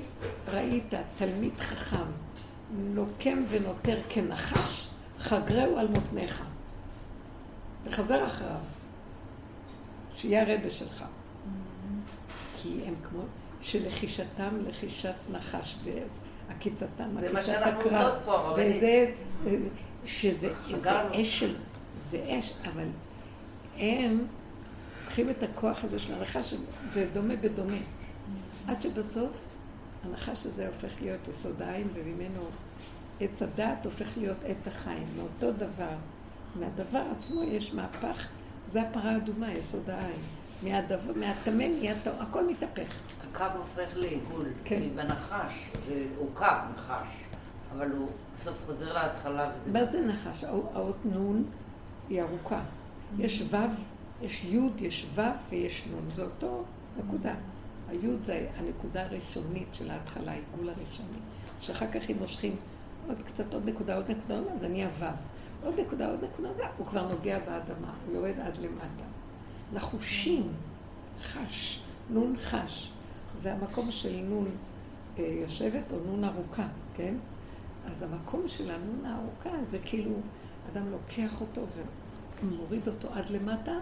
ראית תלמיד חכם נוקם ונותר כנחש, חגרהו על מותניך. תחזר אחריו, שיהיה הרבה שלך. כי הם כמו שלחישתם לחישת נחש, ועקיצתם זה מה עקיצת שאנחנו הקרב. עושות פה. וזה, שזה. אש של, זה אש, אבל הם לוקחים את הכוח הזה של הנחש, זה דומה בדומה. עד שבסוף הנחש הזה הופך להיות יסוד העין, וממנו עץ הדת הופך להיות עץ החיים. מאותו דבר, מהדבר עצמו יש מהפך, זה הפרה האדומה, יסוד העין. מהטמא נהיה טוב, הכל מתהפך. הקו הופך לעיגול. כן. בנחש, זה- הוא קו נחש, אבל הוא בסוף חוזר להתחלה. וזה- מה זה נחש? האות נון היא ארוכה. יש ו', יש י', יש ו' ויש נון. זה אותו נקודה. הי' זה הנקודה הראשונית של ההתחלה, העיגול הראשוני. שאחר כך אם מושכים עוד קצת, עוד נקודה, עוד נקודה, עוד נקודה, זה נהיה ו'. עוד נקודה, עוד נקודה, הוא כבר נוגע באדמה, הוא יורד עד למטה. נחושים, חש, נון חש. זה המקום של נון אה, יושבת או נון ארוכה, כן? אז המקום של הנון הארוכה זה כאילו, אדם לוקח אותו ומוריד אותו עד למטה,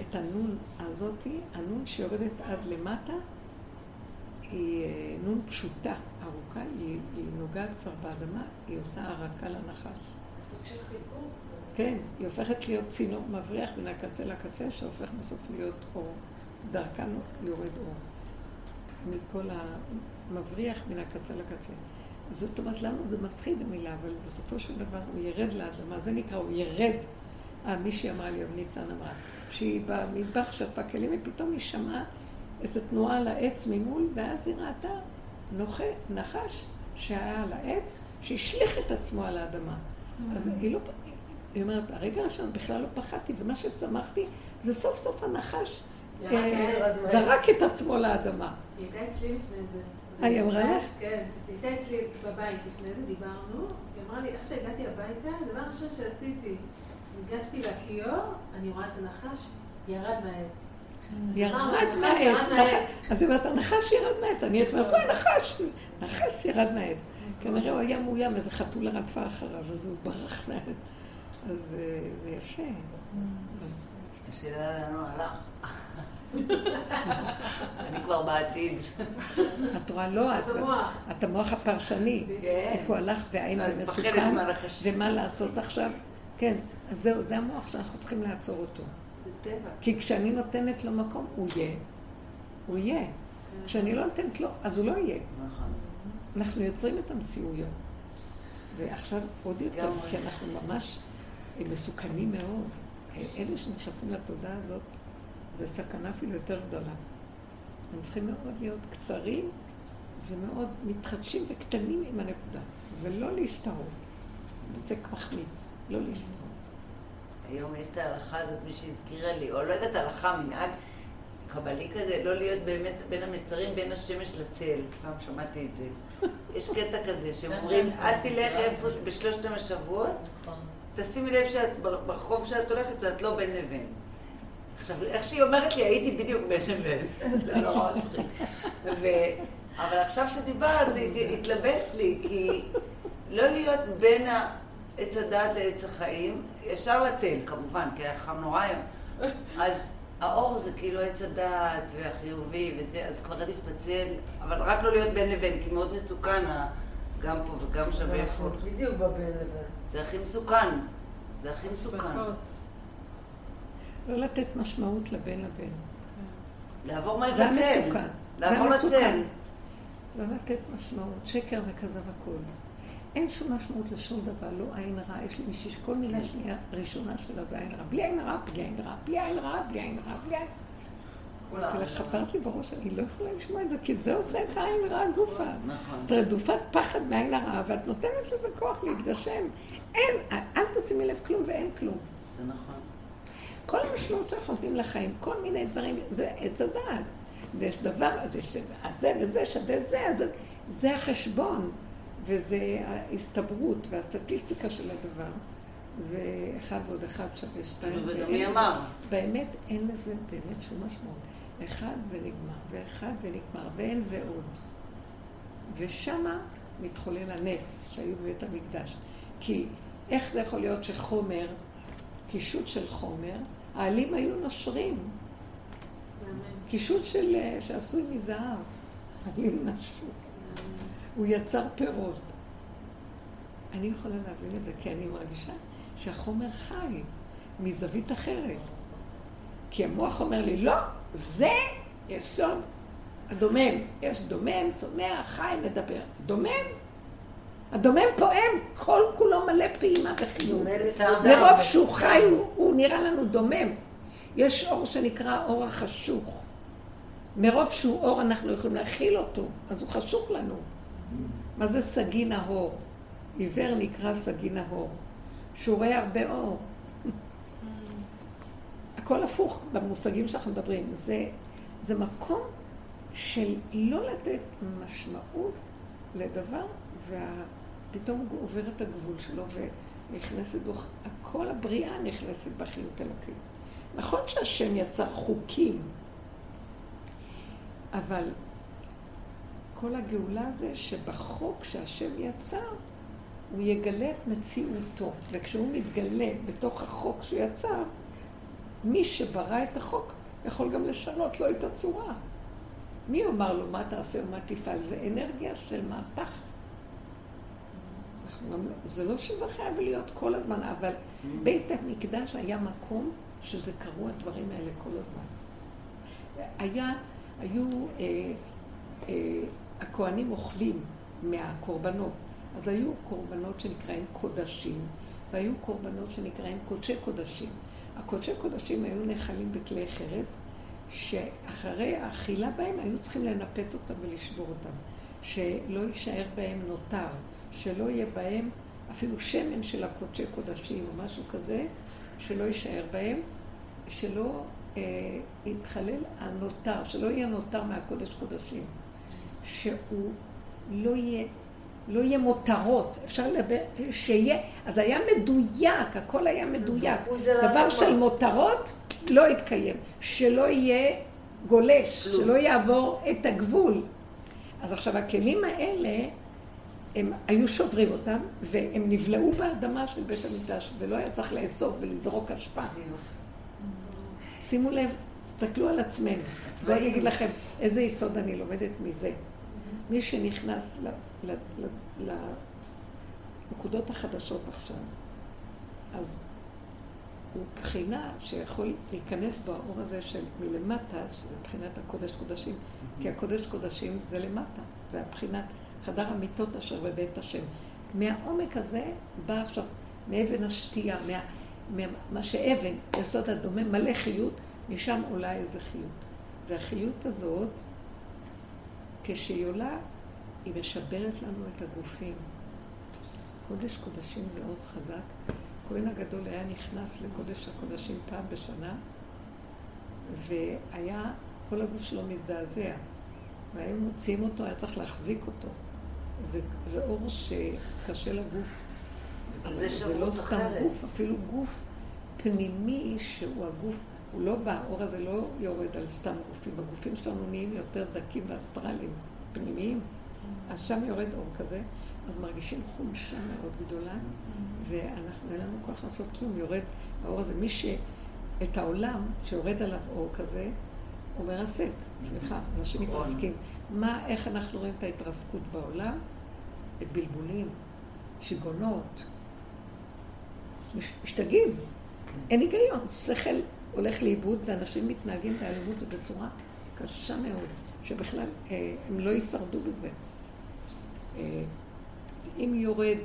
את הנון הזאתי, הנון שיורדת עד למטה, היא אה, נון פשוטה, ארוכה, היא, היא נוגעת כבר באדמה, היא עושה הרקה לנחש. סוג של חיבור. כן, היא הופכת להיות צינור מבריח בין הקצה לקצה, שהופך בסוף להיות אור. דרכה יורד אור. מכל המבריח מן הקצה לקצה. זאת אומרת, לנו זה מפחיד המילה, אבל בסופו של דבר הוא ירד לאדמה, זה נקרא, הוא ירד. אה, מישהי אמרה לי, ניצן אמרה, שהיא במטבח שטפה כלים, ופתאום היא שמעה איזו תנועה על העץ ממול, ואז היא ראתה נוחה, נחש שהיה על העץ, שהשליך את עצמו על האדמה. אז היא לא, היא אומרת, הרגע הראשון בכלל לא פחדתי, ומה ששמחתי זה סוף סוף הנחש אה. זרק את עצמו לאדמה. היא הייתה אצלי לפני זה. אה, היא אמרה לך? כן, היא הייתה אצלי בבית לפני זה, דיברנו. היא אמרה לי, איך שהגעתי הביתה, הדבר הראשון שעשיתי, ניגשתי לכיור, אני רואה את הנחש, ירד מהעץ. ירד מהעץ. ירד מהעץ. אז היא אומרת, הנחש ירד מהעץ. אני הייתי אומרת, בואי נחש, נחש ירד מהעץ. כנראה הוא היה מאוים, איזה חתולה רדפה אחריו, אז הוא ברח מהעץ. אז אה, זה יפה. השאלה לאן הוא הלך. אני כבר בעתיד. את רואה, לא, את, במוח. את המוח הפרשני. כן. איפה הוא הלך והאם זה מסוכן. ומה לעשות עכשיו. כן, אז זהו, זה המוח שאנחנו צריכים לעצור אותו. זה טבע. כי כשאני נותנת לו מקום, הוא יהיה. הוא יהיה. כשאני לא נותנת לו, אז הוא לא יהיה. נכון. אנחנו יוצרים את המציאויות. ועכשיו עוד יותר. כי אנחנו ממש מסוכנים מאוד. אלה שנכנסים לתודעה הזאת, זה סכנה אפילו יותר גדולה. הם צריכים מאוד להיות קצרים ומאוד מתחדשים וקטנים עם הנקודה, ולא להשתהות. בצק מחמיץ, לא להשתהות. היום יש את ההלכה הזאת, מי שהזכירה לי, או לא יודעת, הלכה, מנהג קבלי כזה, לא להיות באמת בין המצרים, בין השמש לצל. פעם שמעתי את זה. יש קטע כזה, שהם אומרים, אל תלך איפה, בשלושת המשבועות, נכון. תשימי לב שאת ברחוב שאת הולכת, שאת לא בין לבין. עכשיו, איך שהיא אומרת לי, הייתי בדיוק בין לבין. [LAUGHS] לא נורא מצחיק. ו- אבל עכשיו שדיברת, זה הת- התלבש לי, כי לא להיות בין עץ הדעת לעץ החיים, ישר לצל, כמובן, כי היה חם נורא היום. אז האור זה כאילו עץ הדעת והחיובי וזה, אז כבר עדיף בצל, אבל רק לא להיות בין לבין, כי מאוד מסוכן, גם פה וגם שם איפה. אנחנו בדיוק בבין לבין. זה הכי מסוכן. זה הכי מסוכן. לא לתת משמעות לבין לבין. לעבור מהר זה לצל. המסוכן. זה לעבור. לצל. לא לתת משמעות, שקר וכזב הכל. אין שום משמעות לשום דבר, לא עין רע. יש לי מישהי שכל מילה כן. שנייה ראשונה שלה זה עין רע. בלי עין רע, בלי עין רע, בלי עין רע, בלי עין רע, בלי עין כולם. אמרתי לה, חברת לי בראש, אני לא יכולה לשמוע את זה, כי זה עושה את העין רע גופה. נכון. את רדופת פחד מהעין הרע, ואת נותנת לזה כוח להתגשם. אין, אל תשימי לב כלום ואין כלום. זה נכון. כל המשמעות שאנחנו נותנים לחיים, כל מיני דברים, זה עץ הדעת. ויש דבר, אז יש אז זה וזה שווה זה, אז זה החשבון, וזה ההסתברות והסטטיסטיקה של הדבר. ואחד ועוד אחד שווה שתיים. כאילו, וגם מי אמר? באמת אין לזה באמת שום משמעות. אחד ונגמר, ואחד ונגמר, ואין ועוד. ושמה מתחולל הנס שהיו בבית המקדש. כי איך זה יכול להיות שחומר, קישוט של חומר, העלים היו נושרים. קישוט של, שעשוי מזהב. העלים נשרו. הוא יצר פירות. אני יכולה להבין את זה כי אני מרגישה שהחומר חי מזווית אחרת. כי המוח אומר לי, לא, זה יסוד הדומם. יש דומם, צומח, חי, מדבר. דומם. הדומם פועם, כל כולו מלא פעימה וחיוב. מרוב שהוא חי, הוא, הוא נראה לנו דומם. יש אור שנקרא אור החשוך. מרוב שהוא אור אנחנו יכולים להכיל אותו, אז הוא חשוך לנו. מה זה סגי נהור? עיוור נקרא סגי נהור, שהוא רואה הרבה אור. [LAUGHS] הכל הפוך במושגים שאנחנו מדברים. זה, זה מקום של לא לתת משמעות לדבר, ופתאום הוא עובר את הגבול שלו ונכנסת בו, כל הבריאה נכנסת בחיות אלוקית. נכון שהשם יצר חוקים, אבל כל הגאולה זה שבחוק שהשם יצר, הוא יגלה את מציאותו. וכשהוא מתגלה בתוך החוק שהוא יצר, מי שברא את החוק יכול גם לשנות לו את הצורה. מי יאמר לו מה תעשה ומה תפעל? זה אנרגיה של מהפך. גם, זה לא שזה חייב להיות כל הזמן, אבל בית המקדש היה מקום שזה קרו הדברים האלה כל הזמן. היה, היו, אה, אה, הכוהנים אוכלים מהקורבנות, אז היו קורבנות שנקראים קודשים, והיו קורבנות שנקראים קודשי קודשים. הקודשי קודשים היו נאכלים בכלי חרס, שאחרי האכילה בהם היו צריכים לנפץ אותם ולשבור אותם. שלא יישאר בהם נותר, שלא יהיה בהם אפילו שמן של הקודשי קודשים או משהו כזה, שלא יישאר בהם, שלא אה, יתחלל הנותר, שלא יהיה נותר מהקודש קודשים. שהוא לא יהיה, לא יהיה מותרות, אפשר לדבר, שיהיה, אז היה מדויק, הכל היה מדויק. דבר של מותרות לא יתקיים, שלא יהיה גולש, שלא יעבור את הגבול. אז עכשיו הכלים האלה, הם היו שוברים אותם, והם נבלעו באדמה של בית המקדש, ולא היה צריך לאסוף ולזרוק אשפה. שימו לב, תסתכלו על עצמנו. ואני אגיד לכם איזה יסוד אני לומדת מזה. מי שנכנס לנקודות החדשות עכשיו, אז הוא בחינה שיכול להיכנס בו האור הזה של מלמטה, שזה מבחינת הקודש קודשים, כי הקודש קודשים זה למטה, זה הבחינת חדר המיטות אשר בבית השם. מהעומק הזה בא עכשיו, מאבן השתייה, מה, מה, מה שאבן, יסוד הדומה, מלא חיות, משם עולה איזה חיות. והחיות הזאת, כשהיא עולה, היא משברת לנו את הגופים. קודש קודשים זה אור חזק. הכהן הגדול היה נכנס לקודש הקודשים פעם בשנה, והיה, כל הגוף שלו מזדעזע. והיו מוציאים אותו, היה צריך להחזיק אותו. זה, זה אור שקשה לגוף. זה זה לא סתם אחרת. גוף, אפילו גוף פנימי שהוא הגוף, הוא לא בא, האור הזה לא יורד על סתם גופים. הגופים שלנו נהיים יותר דקים ואסטרליים, פנימיים. אז שם יורד אור כזה, אז מרגישים חולשה מאוד גדולה, ואנחנו, אין לנו כוח לעשות כלום, יורד האור הזה. מי ש... את העולם, שיורד עליו אור כזה, הוא מרסק. סליחה, אנשים נכון. מתרסקים. מה, איך אנחנו רואים את ההתרסקות בעולם? את בלבולים, שיגעונות, מש- משתגעים. אין היגיון, שכל הולך לאיבוד ואנשים מתנהגים באלימות ובצורה קשה מאוד, שבכלל אה, הם לא יישרדו בזה. אה, אם יורד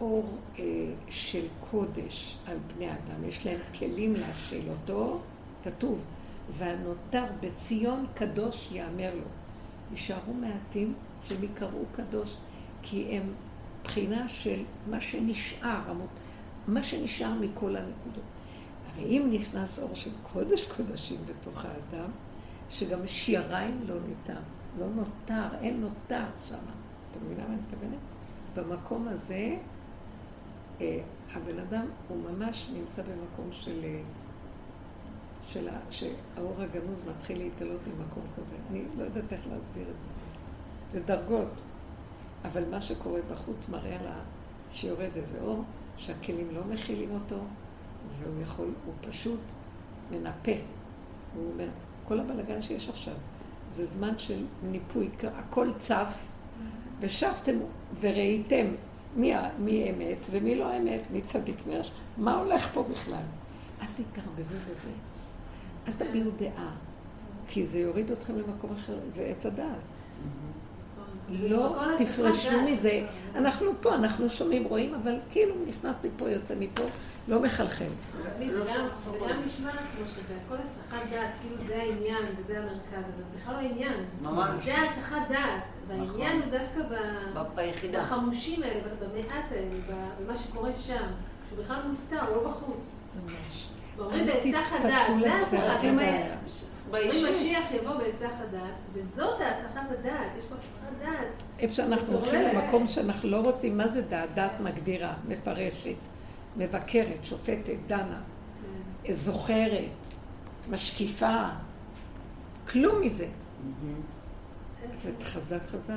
אור אה, של קודש על בני אדם, יש להם כלים להכיל אותו, כתוב, והנותר בציון קדוש יאמר לו. יישארו מעטים שהם יקראו קדוש, כי הם בחינה של מה שנשאר, מה שנשאר מכל הנקודות. אבל אם נכנס אור של קודש קודשים בתוך האדם, שגם שיריים לא ניתן, לא נותר, אין נותר שם. אתה מבינה מה אני מתכוונת? במקום הזה אה, הבן אדם הוא ממש נמצא במקום של... אה, של ה- שהאור הגנוז מתחיל להתגלות למקום כזה. אני לא יודעת איך להסביר את זה. זה דרגות. אבל מה שקורה בחוץ מראה לה שיורד איזה אור, שהכלים לא מכילים אותו, והוא יכול, הוא פשוט מנפה. הוא מנ... כל הבלגן שיש עכשיו, זה זמן של ניפוי, הכל צף, ושבתם וראיתם מי, מי אמת ומי לא אמת, מי צדיק מי רשע, מה הולך פה בכלל? אל תתערבבו בזה, אל תביעו דעה, כי זה יוריד אתכם למקום אחר, זה עץ הדעת. לא תפרשו מזה. אנחנו פה, אנחנו שומעים, רואים, אבל כאילו נכנס מפה, יוצא מפה, לא מחלחל. זה גם- זה גם נשמע כמו שזה הכל הסחת דעת, כאילו זה העניין וזה המרכז, אבל זה בכלל לא העניין. ממש. זה הסחת דעת, והעניין הוא דווקא ב- ב- ביחידה. בחמושים האלה, במעט האלה, ב- במה שקורה שם, שהוא בכלל מוסתר, הוא לא בחוץ. ממש. ואומרים בהיסח הדעת, זה הסחת. הדעת. אומרים. משיח יבוא בהיסח הדעת, וזאת הסחת הדעת, יש פה הסחת דעת. איפה שאנחנו הולכים. למקום שאנחנו לא רוצים, מה זה דעת? דעת מגדירה, מפרשת, מבקרת, שופטת, דנה, זוכרת, משקיפה, כלום מזה. וחזק חזק.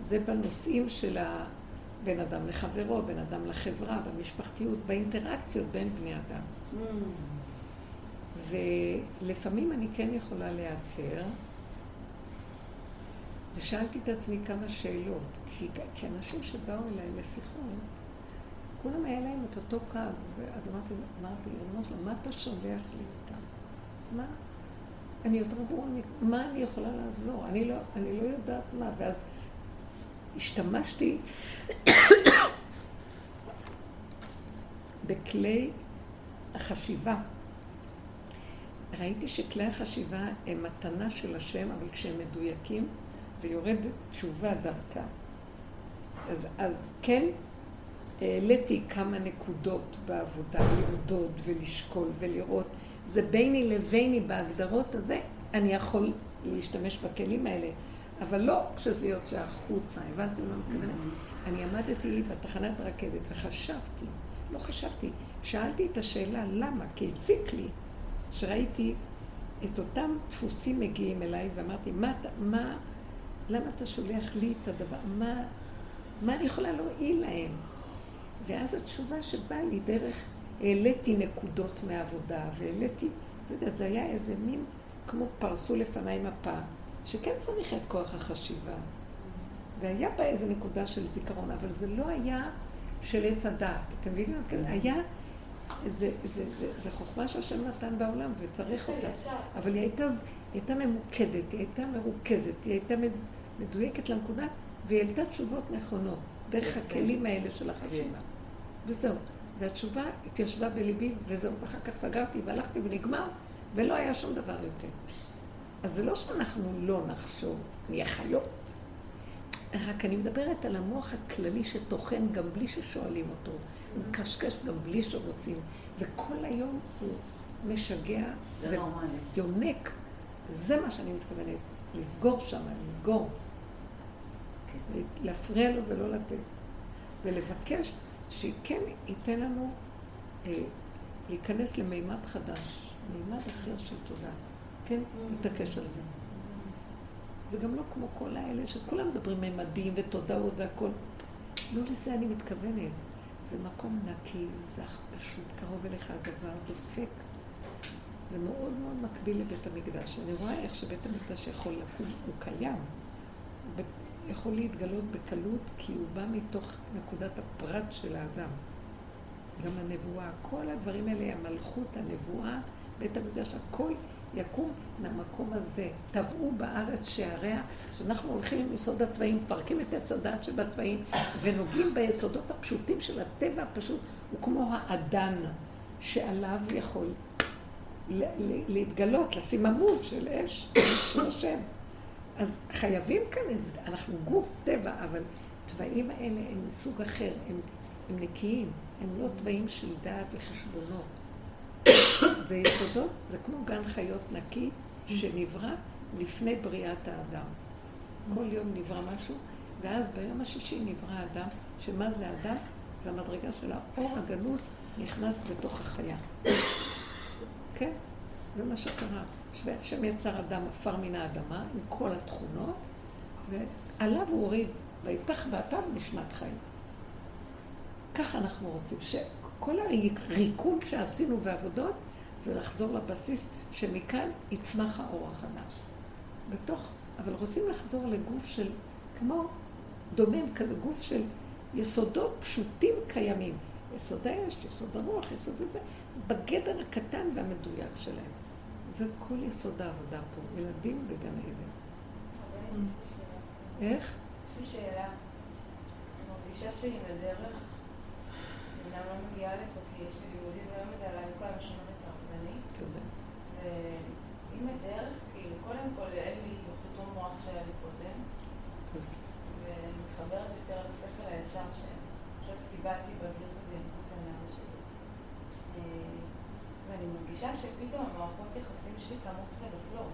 זה בנושאים של הבן אדם לחברו, בן אדם לחברה, במשפחתיות, באינטראקציות בין בני אדם. ולפעמים אני כן יכולה להיעצר, ושאלתי את עצמי כמה שאלות, כי, כי אנשים שבאו אליי לשיחות, כולם היה להם את אותו קו, ואז אמרתי, אמרתי, ריבונו שלום, מה אתה שולח לי אותם? מה? אני יותר גרועה, מה אני יכולה לעזור? אני לא, אני לא יודעת מה, ואז השתמשתי [COUGHS] בכלי החשיבה. ראיתי שכלי החשיבה הם מתנה של השם, אבל כשהם מדויקים, ויורד תשובה דרכה. אז, אז כן, העליתי כמה נקודות בעבודה, למדוד ולשקול ולראות. זה ביני לביני בהגדרות הזה, אני יכול להשתמש בכלים האלה, אבל לא כשזה יוצא החוצה, הבנתם מה אני מתכוונת? אני עמדתי בתחנת הרכבת וחשבתי, לא חשבתי, שאלתי את השאלה למה, כי הציק לי, שראיתי את אותם דפוסים מגיעים אליי, ואמרתי, מה מה, למה אתה שולח לי את הדבר, מה, מה אני יכולה להועיל להם? ואז התשובה שבאה לי דרך, העליתי נקודות מהעבודה, והעליתי, לא יודעת, זה היה איזה מין, כמו פרסו לפניי מפה, שכן צריך את כוח החשיבה. והיה בה איזה נקודה של זיכרון, אבל זה לא היה של עץ הדעת. אתם מבינים מתכוונת? היה, זה, זה, זה, זה חוכמה שהשם נתן בעולם וצריך אותה. אבל היא הייתה, היא הייתה ממוקדת, היא הייתה מרוכזת, היא הייתה מד- מדויקת לנקודה, והיא העלתה תשובות נכונות, דרך הכלים האלה של החשיבה. וזהו. והתשובה התיישבה בליבי, וזהו. ואחר כך סגרתי והלכתי ונגמר, ולא היה שום דבר יותר. אז זה לא שאנחנו לא נחשוב, נהיה חיות. רק אני מדברת על המוח הכללי שטוחן גם בלי ששואלים אותו. הוא מקשקש גם בלי שרוצים. וכל היום הוא משגע. ויונק. זה מה שאני מתכוונת. לסגור שם, לסגור. להפריע לו ולא לתת. ולבקש שכן ייתן לנו אה, להיכנס למימד חדש, מימד אחר של תודה. כן, נתעקש על זה. זה גם לא כמו כל האלה שכולם מדברים מימדים ותודעות והכל. לא לזה אני מתכוונת. זה מקום נקי, זך, פשוט, קרוב אליך הדבר, דופק. זה מאוד מאוד מקביל לבית המקדש. אני רואה איך שבית המקדש יכול לקום, הוא קיים. ב- יכול להתגלות בקלות, כי הוא בא מתוך נקודת הפרט של האדם. גם הנבואה, כל הדברים האלה, המלכות, הנבואה, בית המקדש, הכל יקום מהמקום הזה. טבעו בארץ שעריה, שאנחנו הולכים עם יסוד התוואים, מפרקים את עץ הדעת שבתוואים, ונוגעים ביסודות הפשוטים של הטבע הפשוט, הוא כמו האדן שעליו יכול להתגלות, לשים עמוד של אש, של השם. אז חייבים כאן אנחנו גוף טבע, אבל תוואים האלה הם מסוג אחר, הם, הם נקיים, הם לא תוואים של דעת וחשבונות. זה יסודות, זה כמו גן חיות נקי שנברא לפני בריאת האדם. כל יום נברא משהו, ואז ביום השישי נברא אדם, שמה זה אדם? זה המדרגה של האור הגנוז נכנס בתוך החיה. כן, זה מה שקרה. השם יצר אדם עפר מן האדמה עם כל התכונות, ועליו הוא הוריד, ויפח באפיו נשמת חיים. ככה אנחנו רוצים, שכל הריקון שעשינו בעבודות, זה לחזור לבסיס, שמכאן יצמח האור החדש. בתוך, אבל רוצים לחזור לגוף של, כמו דומם, כזה גוף של יסודות פשוטים קיימים. יסוד האש, יסוד הרוח, יסוד הזה, בגדר הקטן והמדויק שלהם. זה כל יסוד העבודה פה, ילדים בגן עדן. איך? יש לי שאלה. אני מרגישה שעם הדרך, אמנם לא מגיעה לפה כי יש לי לימודים ביום הזה, אבל אני כל תודה. ועם הדרך, כאילו, קודם כל אין לי את אותו מוח שהיה לי קודם, ואני מתחברת יותר לשכל הישר שעכשיו קיבלתי בגרסת ינקות הנער שלי. אה, ואני מרגישה שפתאום המערכות יחסים שלי קמות ונופלות.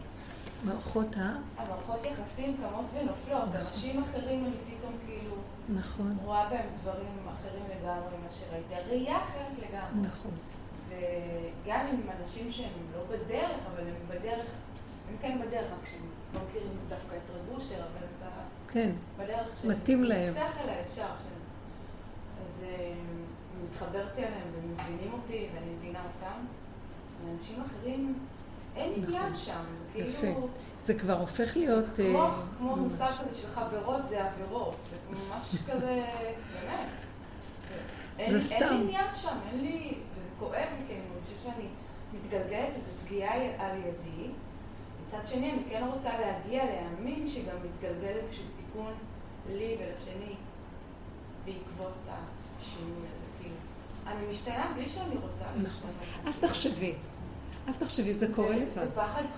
מערכות ה... המערכות יחסים קמות ונופלות. אנשים אחרים אני פתאום כאילו נכון, רואה בהם דברים אחרים לגמרי ממה שראיתי. הראייה אחרת לגמרי. נכון. וגם עם אנשים שהם לא בדרך, אבל הם בדרך, הם כן בדרך, רק שהם לא מכירים דווקא את רב אושר, אבל את. כן, בדרך של... מתאים להם. השכל הישר שלהם. אז אה, מתחברתי אליהם והם מבינים אותי ואני מבינה אותם. ואנשים אחרים, אין נכון. עניין שם. זה יפה. כאילו... זה כבר הופך להיות... כמו, אה, כמו. מושג כזה של חברות זה עבירות. זה ממש כזה, באמת. אין, זה אין סתם. לי עניין שם, אין לי... כואב לי, כי אני מרגישה שאני מתגלגלת איזו פגיעה על ידי. מצד שני, אני כן רוצה להגיע להאמין שגם מתגלגל איזשהו תיקון לי ולשני בעקבות השינוי הזה. אני משתנה בלי שאני רוצה נכון. אז תחשבי, אז תחשבי, זה קורה זה- לבד.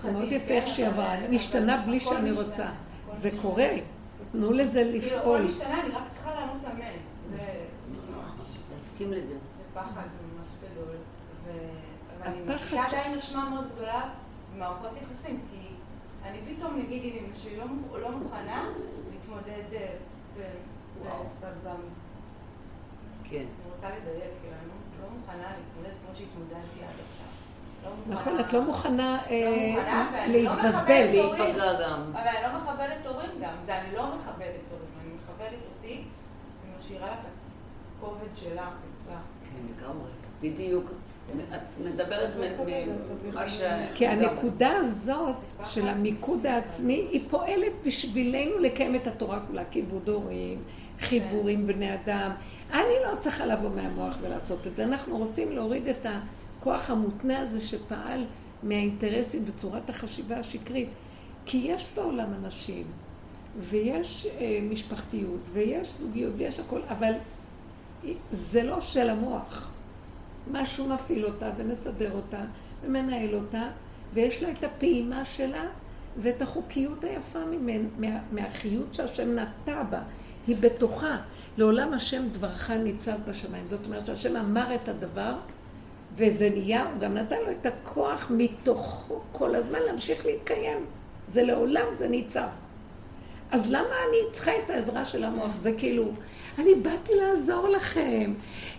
זה מאוד יפה כן, איך שהיא עברה, אבל משתנה בלי שאני רוצה. זה. קורה, תנו לזה כאילו, הכל לפעול. משתנה, אני רק צריכה לענות אמן. זה... להסכים לזה. פחד ממש גדול, ו- ואני מרגישה עדיין אשמה מאוד גדולה במערכות יחסים, כי אני פתאום, נגיד, אם אמא שלי לא, מוכ- לא מוכנה להתמודד אה, כן. אני רוצה לדייק, כאילו, אני לא- מוכנה להתמודד כמו שהתמודדתי עד עכשיו. לא נכון, את לא מוכנה לא אה, לא להתבזבז. להיפגע גם. אבל אני לא מכבדת הורים גם, זה אני לא מכבדת הורים, אני מכבדת אותי, אני משאירה את הכובד שלה אצלה. כן, לגמרי. בדיוק. את מדברת ממה ש... כי הנקודה הזאת של המיקוד העצמי, היא פועלת בשבילנו לקיים את התורה כולה, כיבוד הורים, חיבור עם בני אדם. אני לא צריכה לבוא מהמוח ולעשות את זה. אנחנו רוצים להוריד את הכוח המותנה הזה שפעל מהאינטרסים וצורת החשיבה השקרית. כי יש בעולם אנשים, ויש אה, משפחתיות, ויש זוגיות, ויש הכל, אבל זה לא של המוח. משהו מפעיל אותה ומסדר אותה ומנהל אותה, ויש לה את הפעימה שלה ואת החוקיות היפה ממנה, מה, מהחיות שהשם נטע בה. היא בתוכה. לעולם השם דברך ניצב בשמיים. זאת אומרת שהשם אמר את הדבר, וזה נהיה, הוא גם נתן לו את הכוח מתוכו כל הזמן להמשיך להתקיים. זה לעולם, זה ניצב. אז למה אני צריכה את העזרה של המוח? זה כאילו, אני באתי לעזור לכם.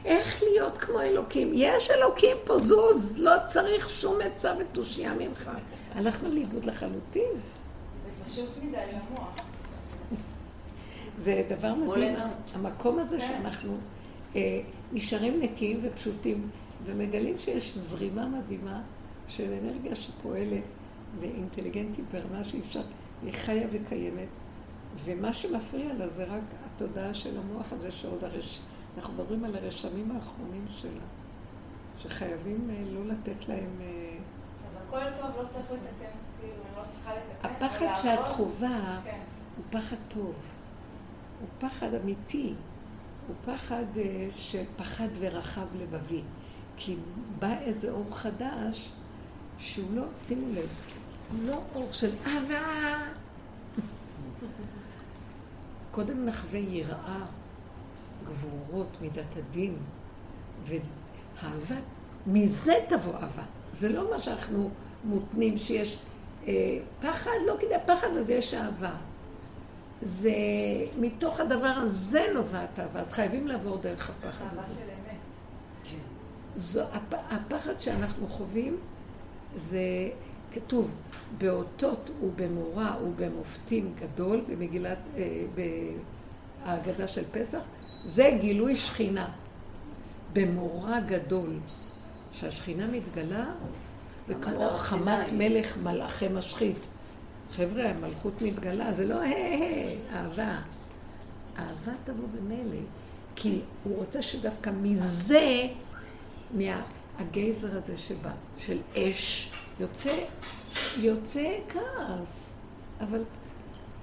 איך להיות כמו אלוקים? יש אלוקים פה, זוז, לא צריך שום עצה ותושייה ממך. הלכנו לאיבוד לחלוטין. זה פשוט מדי למוח. זה דבר מדהים. המקום הזה כן. שאנחנו אה, נשארים נקיים ופשוטים, ומגלים שיש זרימה מדהימה של אנרגיה שפועלת ואינטליגנטית ברמה שאי אפשר, היא חיה וקיימת, ומה שמפריע לה זה רק התודעה של המוח הזה שעוד הרש... אנחנו מדברים על הרשמים האחרונים שלה, שחייבים אה, לא לתת להם... אה, אז הכל טוב, לא צריך לתקן, כאילו, לא צריכה לתקן. הפחד שאת חווה כן. הוא פחד טוב, הוא פחד אמיתי, הוא פחד אה, של פחד ורחב לבבי. כי בא איזה אור חדש שהוא לא, שימו לב, הוא לא אור של אהבה. קודם נחווה יראה, גבורות, מידת הדין, ואהבה, מזה תבוא אהבה. זה לא מה שאנחנו מותנים שיש אה, פחד, לא כדאי פחד, אז יש אהבה. זה, מתוך הדבר הזה נובעת אהבה, אז חייבים לעבור דרך הפחד אהבה הזה. של אמת. כן. זו, הפ, הפחד שאנחנו חווים זה כתוב באותות ובמורא ובמופתים גדול במגילת, אה, בהגדה של פסח, זה גילוי שכינה. במורא גדול. כשהשכינה מתגלה, זה כמו חמת. מלך מלאכי משחית. חבר'ה, המלכות מתגלה, זה לא היי, אהבה. אהבה תבוא במילא, כי הוא רוצה שדווקא מזה, מהגייזר הזה שבא, של אש, יוצא, יוצא כעס. אבל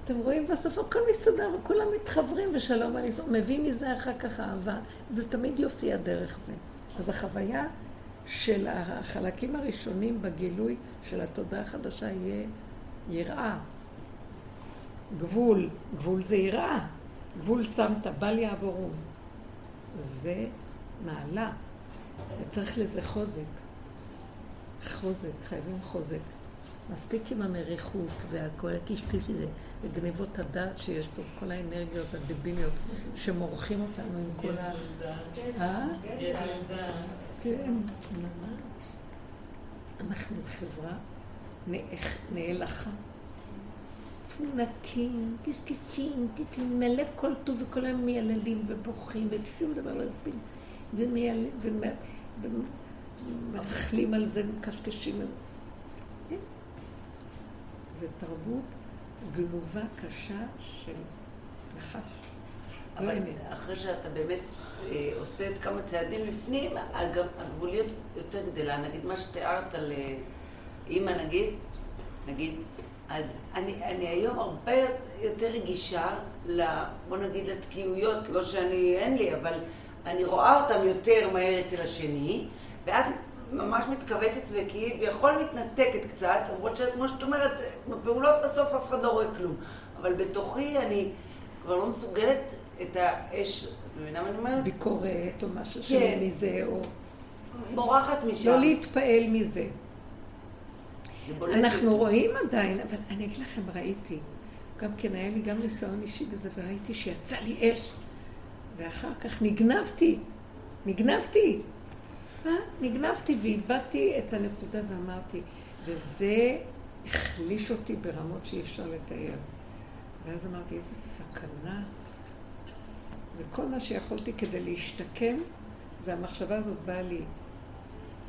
אתם רואים, בסוף הכל מסתדר וכולם מתחברים ושלום על ישראל. מביא מזה אחר כך אהבה. זה תמיד יופיע דרך זה. אז החוויה של החלקים הראשונים בגילוי של התודעה החדשה יהיה יראה. גבול, גבול זה יראה. גבול שמת, בל יעבורום. זה מעלה, וצריך לזה חוזק. חוזק, חייבים חוזק. מספיק עם המריחות והכל הקשקוש הזה, וגניבות הדעת שיש פה, כל האנרגיות הדביליות שמורחים אותנו עם כל ה... אה? כן, ממש. אנחנו חברה נאלחה. מפונקים, קשקשים, מלא כל טוב וכל היום מייללים ובוכים ושום דבר לא יספיק. ומאכלים על זה, מקשקשים על זה. זה תרבות גנובה קשה של נחש. לא אבל אמת. אחרי שאתה באמת אה, עושה את כמה צעדים לפנים, הג- הגבוליות יותר גדלה. נגיד מה שתיארת על אה, אימא נגיד, נגיד, אז אני, אני היום הרבה יותר רגישה, ל, בוא נגיד, לתקיעויות, לא שאני, אין לי, אבל אני רואה אותן יותר מהר אצל השני, ואז ממש מתכווצת וכביכול מתנתקת קצת, למרות שכמו שאת אומרת, בפעולות בסוף אף אחד לא רואה כלום. אבל בתוכי אני כבר לא מסוגלת את האש, את מבינה מה אני אומרת? ביקורת או משהו כן. שלא מזה, או בורחת משם. לא להתפעל מזה. אנחנו. רואים עדיין, אבל אני אגיד לכם, ראיתי. גם כן, היה לי גם ניסיון אישי בזה, וראיתי שיצא לי אש. ואחר כך נגנבתי. נגנבתי. נגנבתי ואיבדתי את הנקודה ואמרתי, וזה החליש אותי ברמות שאי אפשר לתאר. ואז אמרתי, איזה סכנה. וכל מה שיכולתי כדי להשתקם, זה המחשבה הזאת באה לי.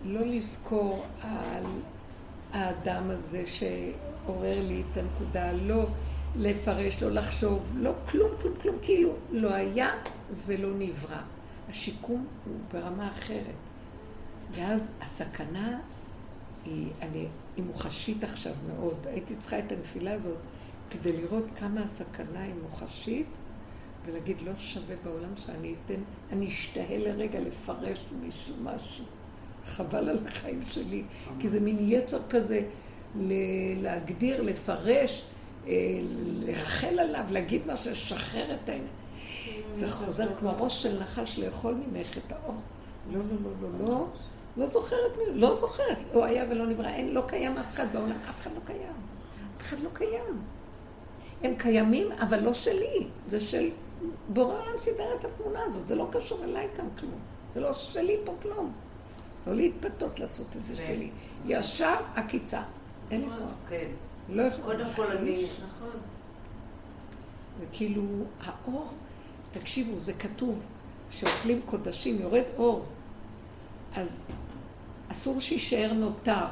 לא לזכור על האדם הזה שעורר לי את הנקודה, לא לפרש, לא לחשוב, לא כלום, כלום, כלום, כאילו לא היה ולא נברא. השיקום הוא ברמה אחרת. ואז הסכנה היא, אני, היא מוחשית עכשיו מאוד. הייתי צריכה את הנפילה הזאת כדי לראות כמה הסכנה היא מוחשית, ולהגיד, לא שווה בעולם שאני אתן, אני אשתהה לרגע לפרש מישהו משהו. חבל על החיים שלי, כי זה מין יצר כזה ל- להגדיר, לפרש, אה, לרחל עליו, להגיד משהו, לשחרר את העניין. זה חוזר כמו ראש של נחש לאכול ממך את האור. לא, לא, לא, לא, לא. לא זוכרת מי, לא זוכרת. לא היה ולא נברא. אין, לא קיים אף אחד בעולם. אף אחד לא קיים. אף אחד לא קיים. הם קיימים, אבל לא שלי. זה של בורא העולם סידר את התמונה הזאת. זה לא קשור אליי כאן כלום. זה לא שלי פה כלום. לא להתפתות לעשות את זה כן. שלי. ישר עקיצה. אין לי כוח. כן. לא יכול קודם כל אני... נכון. זה כאילו, האור, תקשיבו, זה כתוב, שאוכלים קודשים, יורד אור. אז אסור שיישאר נותר.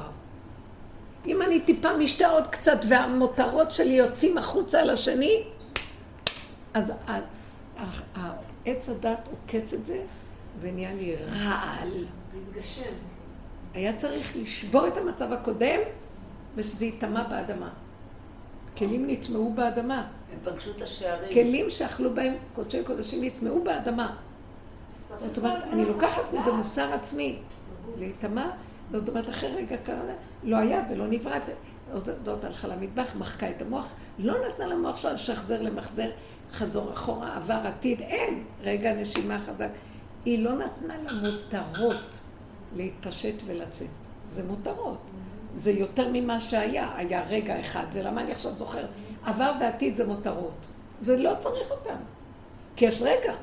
אם אני טיפה משתה עוד קצת והמותרות שלי יוצאים החוצה על השני, אז עץ הדת עוקץ את זה ונהיה לי רעל. היה צריך לשבור את המצב הקודם ושזה ייטמע באדמה. כלים נטמעו באדמה. הם פגשו את השערים. כלים שאכלו בהם קודשי קודשים נטמעו באדמה. זאת אומרת, אני לוקחת מזה מוסר עצמי להיטמע, זאת אומרת, אחרי רגע כזה, לא היה ולא נברא. זאת הלכה למטבח, מחקה את המוח, לא נתנה למוח שלה לשחזר למחזר, חזור אחורה, עבר עתיד, אין. רגע נשימה חזק. היא לא נתנה למותרות להתפשט ולצאת. זה מותרות. זה יותר ממה שהיה, היה רגע אחד, ולמה אני עכשיו זוכר? עבר ועתיד זה מותרות. זה לא צריך אותם. כי יש רגע.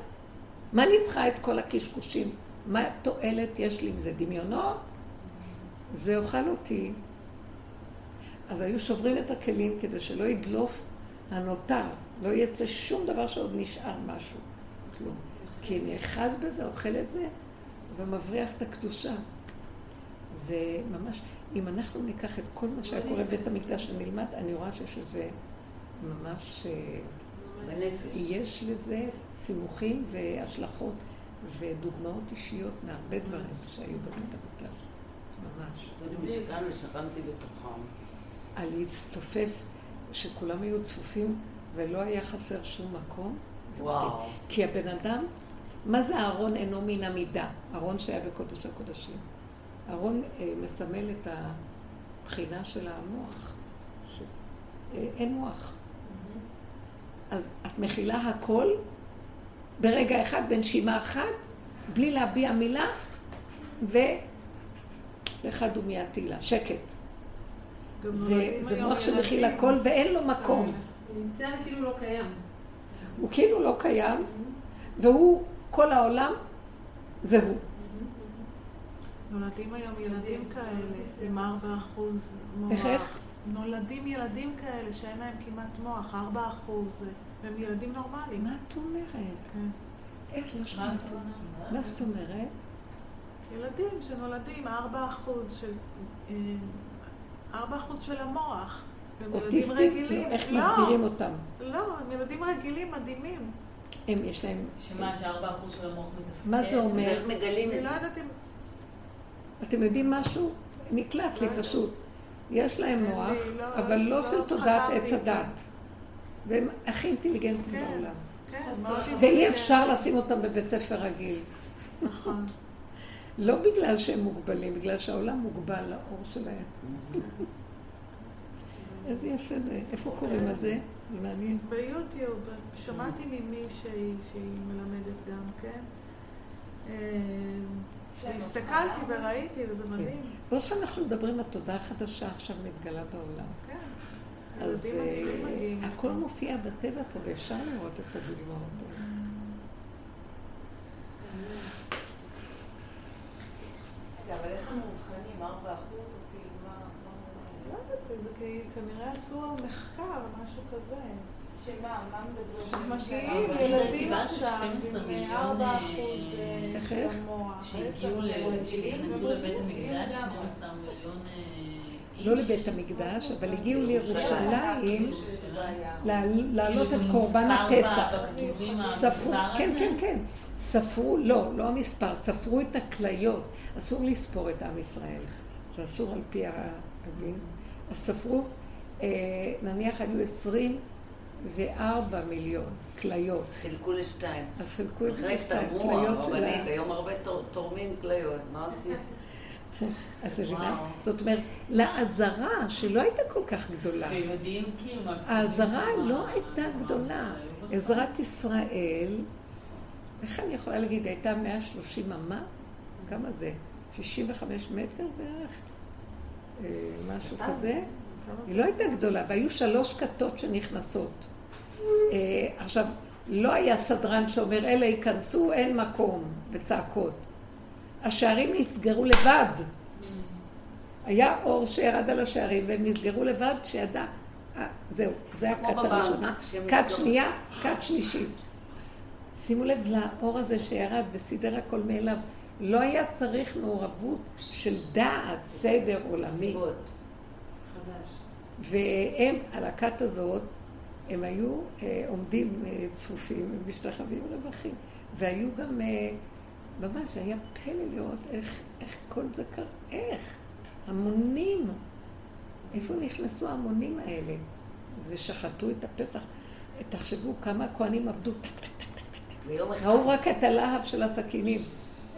מה אני צריכה את כל הקשקושים? מה תועלת יש לי עם זה? דמיונות? זה יאכל אותי. אז היו שוברים את הכלים כדי שלא ידלוף הנותר, לא יצא שום דבר שעוד נשאר משהו. כלום. כי נאחז בזה, אוכל את זה, ומבריח את הקדושה. זה ממש, אם אנחנו ניקח את כל מה שהיה קורה בבית המקדש ונלמד, אני רואה שיש איזה ממש... בנפש. יש לזה סימוכים והשלכות ודוגמאות אישיות מהרבה דברים שהיו בבית המקדש. ממש. עשינו משכן ושכנתי בתוכם. על להצטופף, שכולם היו צפופים ולא היה חסר שום מקום. זה וואו. כי הבן אדם, מה זה אהרון אינו מן המידה? אהרון שהיה בקודש הקודשים. אהרון אה, מסמל את הבחינה של המוח. ש... אה, אין מוח. אז את מכילה הכל ברגע אחד, בנשימה אחת, בלי להביע מילה, ולך דומייתי לה, שקט. זה, נולדים זה היום מוח שמכיל. הכל ואין לו מקום. הוא נמצא כאילו לא קיים. הוא כאילו לא קיים, והוא, כל העולם, זה הוא. נולדים היום ילדים כאלה עם 4 אחוז מוח. איך, איך? נולדים ילדים כאלה שאין להם כמעט מוח, 4 אחוז, והם ילדים נורמליים. מה את אומרת? כן. איך לא שמעתי? מה זאת אומרת? ילדים שנולדים 4 אחוז של... אה, 4 אחוז של המוח. אוטיסטים? רגילים. לא, איך לא, מגדירים אותם? לא, הם ילדים רגילים מדהימים. הם, יש להם... שמה, שארבע אחוז של המוח מתפקד? מה זה אומר? איך מגלים אני את לא זה? יודעת אם... אתם יודעים משהו? נקלט לי לא. פשוט. יש להם מוח, לא, אבל לא לא של תודעת עץ. הדת. והם הכי אינטליגנטים כן. בעולם. כן, ואי. אפשר לשים אותם בבית ספר רגיל. נכון. לא בגלל שהם מוגבלים, בגלל שהעולם מוגבל לאור שלהם. [LAUGHS] איזה יפה זה. איפה קוראים על זה? זה מעניין. ביוטיוב, שמעתי ממישהי שהיא מלמדת גם כן. והסתכלתי וראיתי, וזה מדהים. לא שאנחנו מדברים, התודעה החדשה עכשיו מתגלה בעולם. כן. אז אה. הכל מופיע בטבע פה, ואפשר לראות את הדוגמאות אבל איך הם מאובחנים? 4 אחוז? או כאילו, מה... לא יודעת, זה כי כנראה עשו מחקר, משהו כזה. שמה? מה מדברים? מגיעים אבל ילדים קיבלת עכשיו 12 עם מיליון, 4 אה, אחוז אה? המוח. שהגיעו, לבית המקדש, לגמרי. 12 מיליון אה. לא לבית המקדש, אבל הגיעו לירושלים בירושלים. לה- להעלות כאילו את קורבן הפסח. ספרו, כן? כן, כן. ספרו, לא, לא המספר, ספרו את הכליות. אסור לספור את עם ישראל. זה אסור על פי הדין. אז ספרו, אה, נניח היו 24 מיליון כליות. חילקו לשתיים. אז חילקו את זה לשתיים, כליות של ה... היום הרבה תור- תורמים כליות, מה עושים? [LAUGHS] את מבינה? זאת אומרת, לעזרה, שלא הייתה כל כך גדולה. ויודעים כאילו. העזרה לא הייתה גדולה. בכלל. עזרת ישראל, איך אני יכולה להגיד, הייתה 130 אמה? כמה זה? 65 מטר בערך? אה, משהו. כזה? היא? לא הייתה גדולה, והיו שלוש כתות שנכנסות. אה, עכשיו, לא היה סדרן שאומר, אלה ייכנסו, אין מקום, בצעקות. השערים נסגרו לבד. היה אור שירד על השערים, והם נסגרו לבד, שידע, אה, זהו, זה הכת הראשונה. כת. שנייה, כת שלישית. שימו לב לאור הזה שירד וסידר הכל מאליו. לא היה צריך מעורבות של דעת, סדר עולמי. סיבות. והם, על הכת הזאת, הם היו אה, עומדים אה, צפופים ומשתחווים רווחים. והיו גם, אה, ממש, היה פלא לראות איך, איך כל זה קרה, איך? המונים. איפה נכנסו ההמונים האלה? ושחטו את הפסח. תחשבו כמה הכוהנים עבדו, טק, טק, טק, טק, טק. ראו רק את הלהב של הסכינים,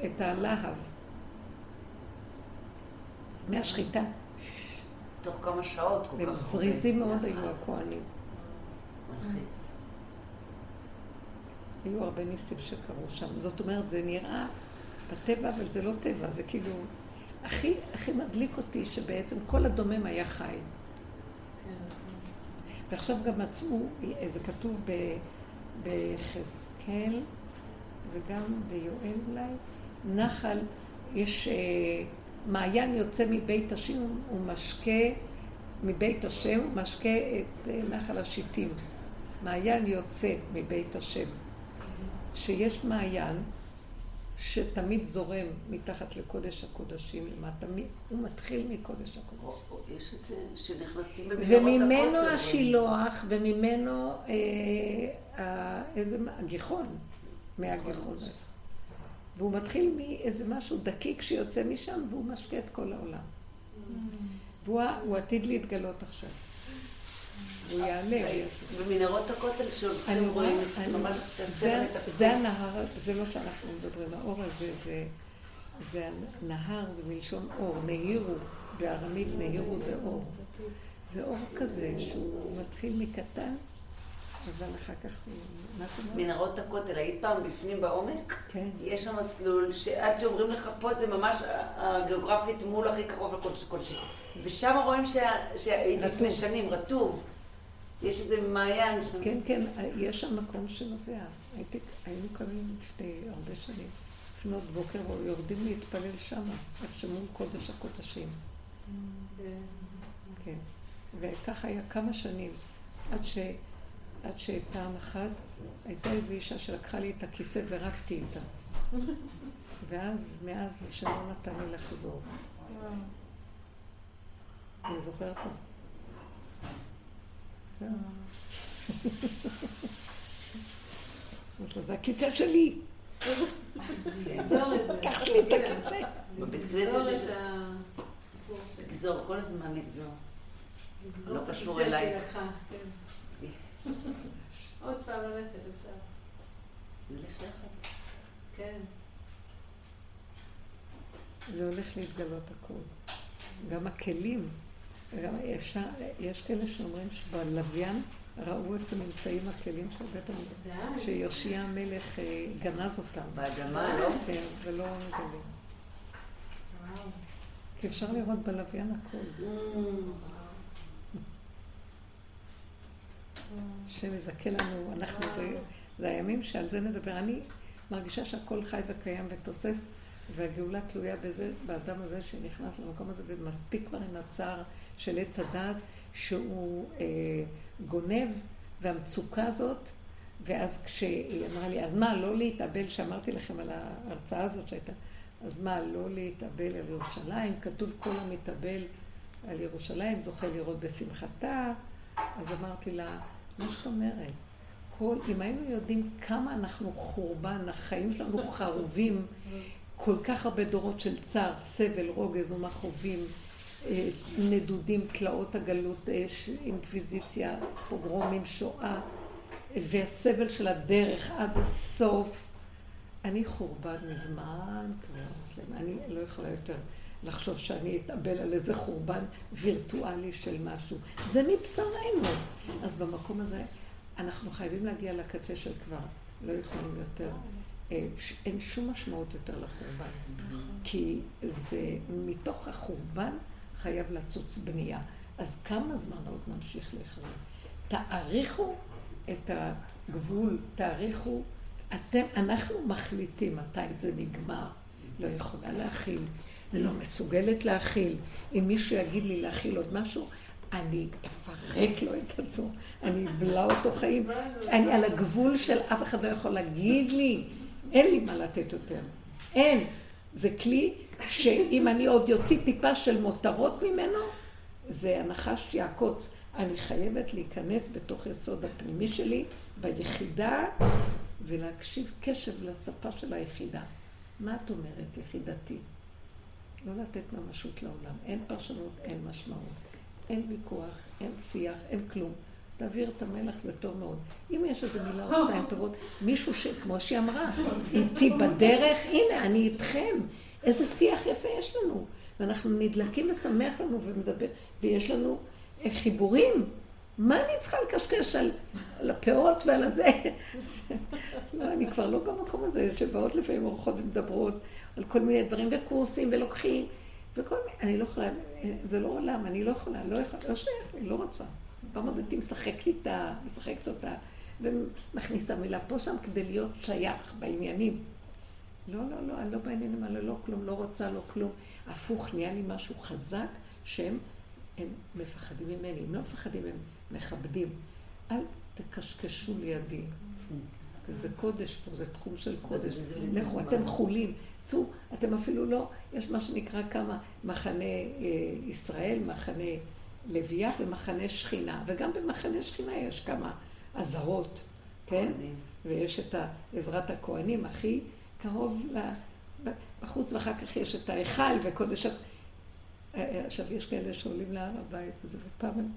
את הלהב. מהשחיטה. תוך כמה שעות כל כך הרבה. זריזים מאוד היו הכוהנים. היו הרבה ניסים שקרו שם. זאת אומרת, זה נראה בטבע, אבל זה לא טבע, זה כאילו... הכי, הכי מדליק אותי שבעצם כל הדומם היה חי. ועכשיו גם מצאו, זה כתוב ביחזקאל וגם ביואל אולי, נחל, יש אה, מעיין יוצא מבית השם, הוא משקה, מבית השם, הוא משקה את אה, נחל השיטים. מעיין יוצא מבית השם. שיש מעיין שתמיד זורם מתחת לקודש הקודשים למטה, הוא מתחיל מקודש הקודשים. יש את זה שנכנסים במנהרות וממנו. השילוח, וממנו אה, איזה, הגיחון, מהגיחון הזה. והוא מתחיל מאיזה משהו דקיק שיוצא משם, והוא משקה את כל העולם. והוא עתיד להתגלות עכשיו. הוא יעלה. הוא יצא. במנהרות הכותל שהולכים רואים ממש את זה-. הנהר, זה מה שאנחנו מדברים, האור הזה, זה, זה הנהר, זה מלשון אור, נהירו, בארמית נהירו זה אור. זה אור כזה שהוא מתחיל מקטן, אבל אחר כך הוא, מה את אומרת? מנהרות הכותל, היית פעם בפנים בעומק? כן. יש שם מסלול שעד שאומרים לך פה זה ממש הגיאוגרפית מול הכי קרוב לקודש הקודשים. ושם רואים שה- שהייתי רטוב. לפני שנים, רטוב. יש איזה מעיין שם. כן, כן, יש שם מקום שנובע. הייתי, היינו קמים לפני הרבה שנים, לפנות בוקר, או יורדים להתפלל שם, איפה שמול קודש הקודשים. כן. וככה היה כמה שנים, עד, ש... עד שפעם אחת הייתה איזו אישה שלקחה לי את הכיסא ורקתי איתה. ואז, מאז שלא נתן לי לחזור. אני זוכרת את זה. לה, זה הכיסא שלי, לגזור את זה. קח לי את הכיסא. בבית כנסת. לגזור, כל הזמן לגזור. לגזור לא קשור אליי. [LAUGHS] עוד פעם ללכת אפשר. נלך יחד. כן. זה הולך להתגלות הכל. גם הכלים, גם אפשר, יש כאלה שאומרים שבלוויין ראו איפה נמצאים הכלים של בית המקדש, די. שיושיע המלך אה, גנז אותם. באדמה, לא? כן, ולא מגלים. כי אפשר לראות בלוויין הכל. השם יזכה לנו, אנחנו, זה, זה הימים שעל זה נדבר. אני מרגישה שהכל חי וקיים ותוסס, והגאולה תלויה בזה, באדם הזה שנכנס למקום הזה, ומספיק כבר עם הצער של עץ הדעת, שהוא אה, גונב, והמצוקה הזאת, ואז כשהיא אמרה לי, אז מה, לא להתאבל, שאמרתי לכם על ההרצאה הזאת שהייתה, אז מה, לא להתאבל על ירושלים? כתוב כל המתאבל על ירושלים, זוכה לראות בשמחתה. אז אמרתי לה, מה זאת אומרת? כל, אם היינו יודעים כמה אנחנו חורבן, החיים שלנו חרובים, כל כך הרבה דורות של צער, סבל, רוגז ומכאובים, אה, נדודים, תלאות הגלות, אש, אינקוויזיציה, פוגרומים, שואה, והסבל של הדרך עד הסוף. אני חורבן מזמן כבר, אני לא יכולה יותר לחשוב שאני אתאבל על איזה חורבן וירטואלי של משהו. זה מבשרנו. אז במקום הזה אנחנו חייבים להגיע לקצה של כבר, לא יכולים יותר. אה, אין שום משמעות יותר לחורבן. כי זה, מתוך החורבן חייב לצוץ בנייה. אז כמה זמן עוד נמשיך להחריב? תעריכו את הגבול, תעריכו, אתם, אנחנו מחליטים מתי זה נגמר. לא יכולה להכיל, לא מסוגלת להכיל. אם מישהו יגיד לי להכיל עוד משהו, אני אפרק לו את עצמו, אני אבלע אותו חיים. אני על הגבול של אף אחד לא יכול להגיד לי, אין לי מה לתת יותר. אין. זה כלי שאם אני עוד יוציא טיפה של מותרות ממנו, זה הנחש יעקוץ. אני חייבת להיכנס בתוך יסוד הפנימי שלי, ביחידה, ולהקשיב קשב לשפה של היחידה. מה את אומרת, יחידתי? לא לתת ממשות לעולם. אין פרשנות, אין משמעות. אין ויכוח, אין שיח, אין כלום. תעביר את המלח, זה טוב מאוד. אם יש איזו מילה או שתיים טובות, מישהו ש... כמו שהיא אמרה, איתי בדרך, הנה, אני איתכם. איזה שיח יפה יש לנו. ואנחנו נדלקים ושמח לנו ומדבר, ויש לנו אה, חיבורים. מה אני צריכה לקשקש על, על הפאות ועל הזה? [LAUGHS] לא, אני כבר לא במקום הזה, שבאות לפעמים אורחות ומדברות על כל מיני דברים, וקורסים ולוקחים, וכל מיני, אני לא יכולה, זה לא עולם, אני לא יכולה, לא, יכולה, לא שייך לי, לא רוצה. בעמוד משחקת איתה, משחקת אותה, ומכניסה מילה פה שם כדי להיות שייך בעניינים. לא, לא, לא, אני לא בעניינים האלה, לא כלום, לא רוצה, לא כלום. הפוך, נהיה לי משהו חזק שהם הם מפחדים ממני. הם לא מפחדים, הם מכבדים. אל תקשקשו לידי. זה קודש פה, זה תחום של קודש. לכו, אתם חולים. צאו, אתם אפילו לא, יש מה שנקרא כמה מחנה אה, ישראל, מחנה לוויה ומחנה שכינה. וגם במחנה שכינה יש כמה אזהרות, כן? ויש את עזרת הכוהנים הכי קרוב ל... בחוץ, ואחר כך יש את ההיכל וקודש... אה, אה, עכשיו, יש כאלה שעולים להר הבית, ופעם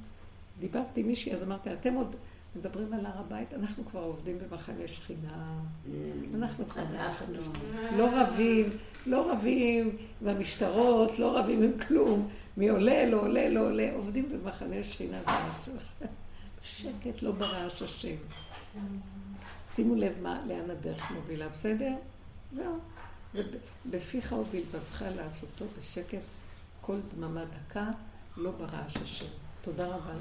דיברתי עם מישהי, אז אמרתי, אתם עוד מדברים על הר הבית, אנחנו כבר עובדים במחנה שכינה. Mm. אנחנו כבר במחנה שכינה. לא רבים, לא רבים במשטרות, לא רבים עם כלום. מי עולה, לא עולה, לא עולה. עובדים במחנה שכינה. בשקט, לא ברעש השם. שימו לב מה, לאן הדרך מובילה, בסדר? זהו. זה בפיך ובלבבך לעשותו בשקט, כל דממה דקה, לא ברעש השם. תודה רבה.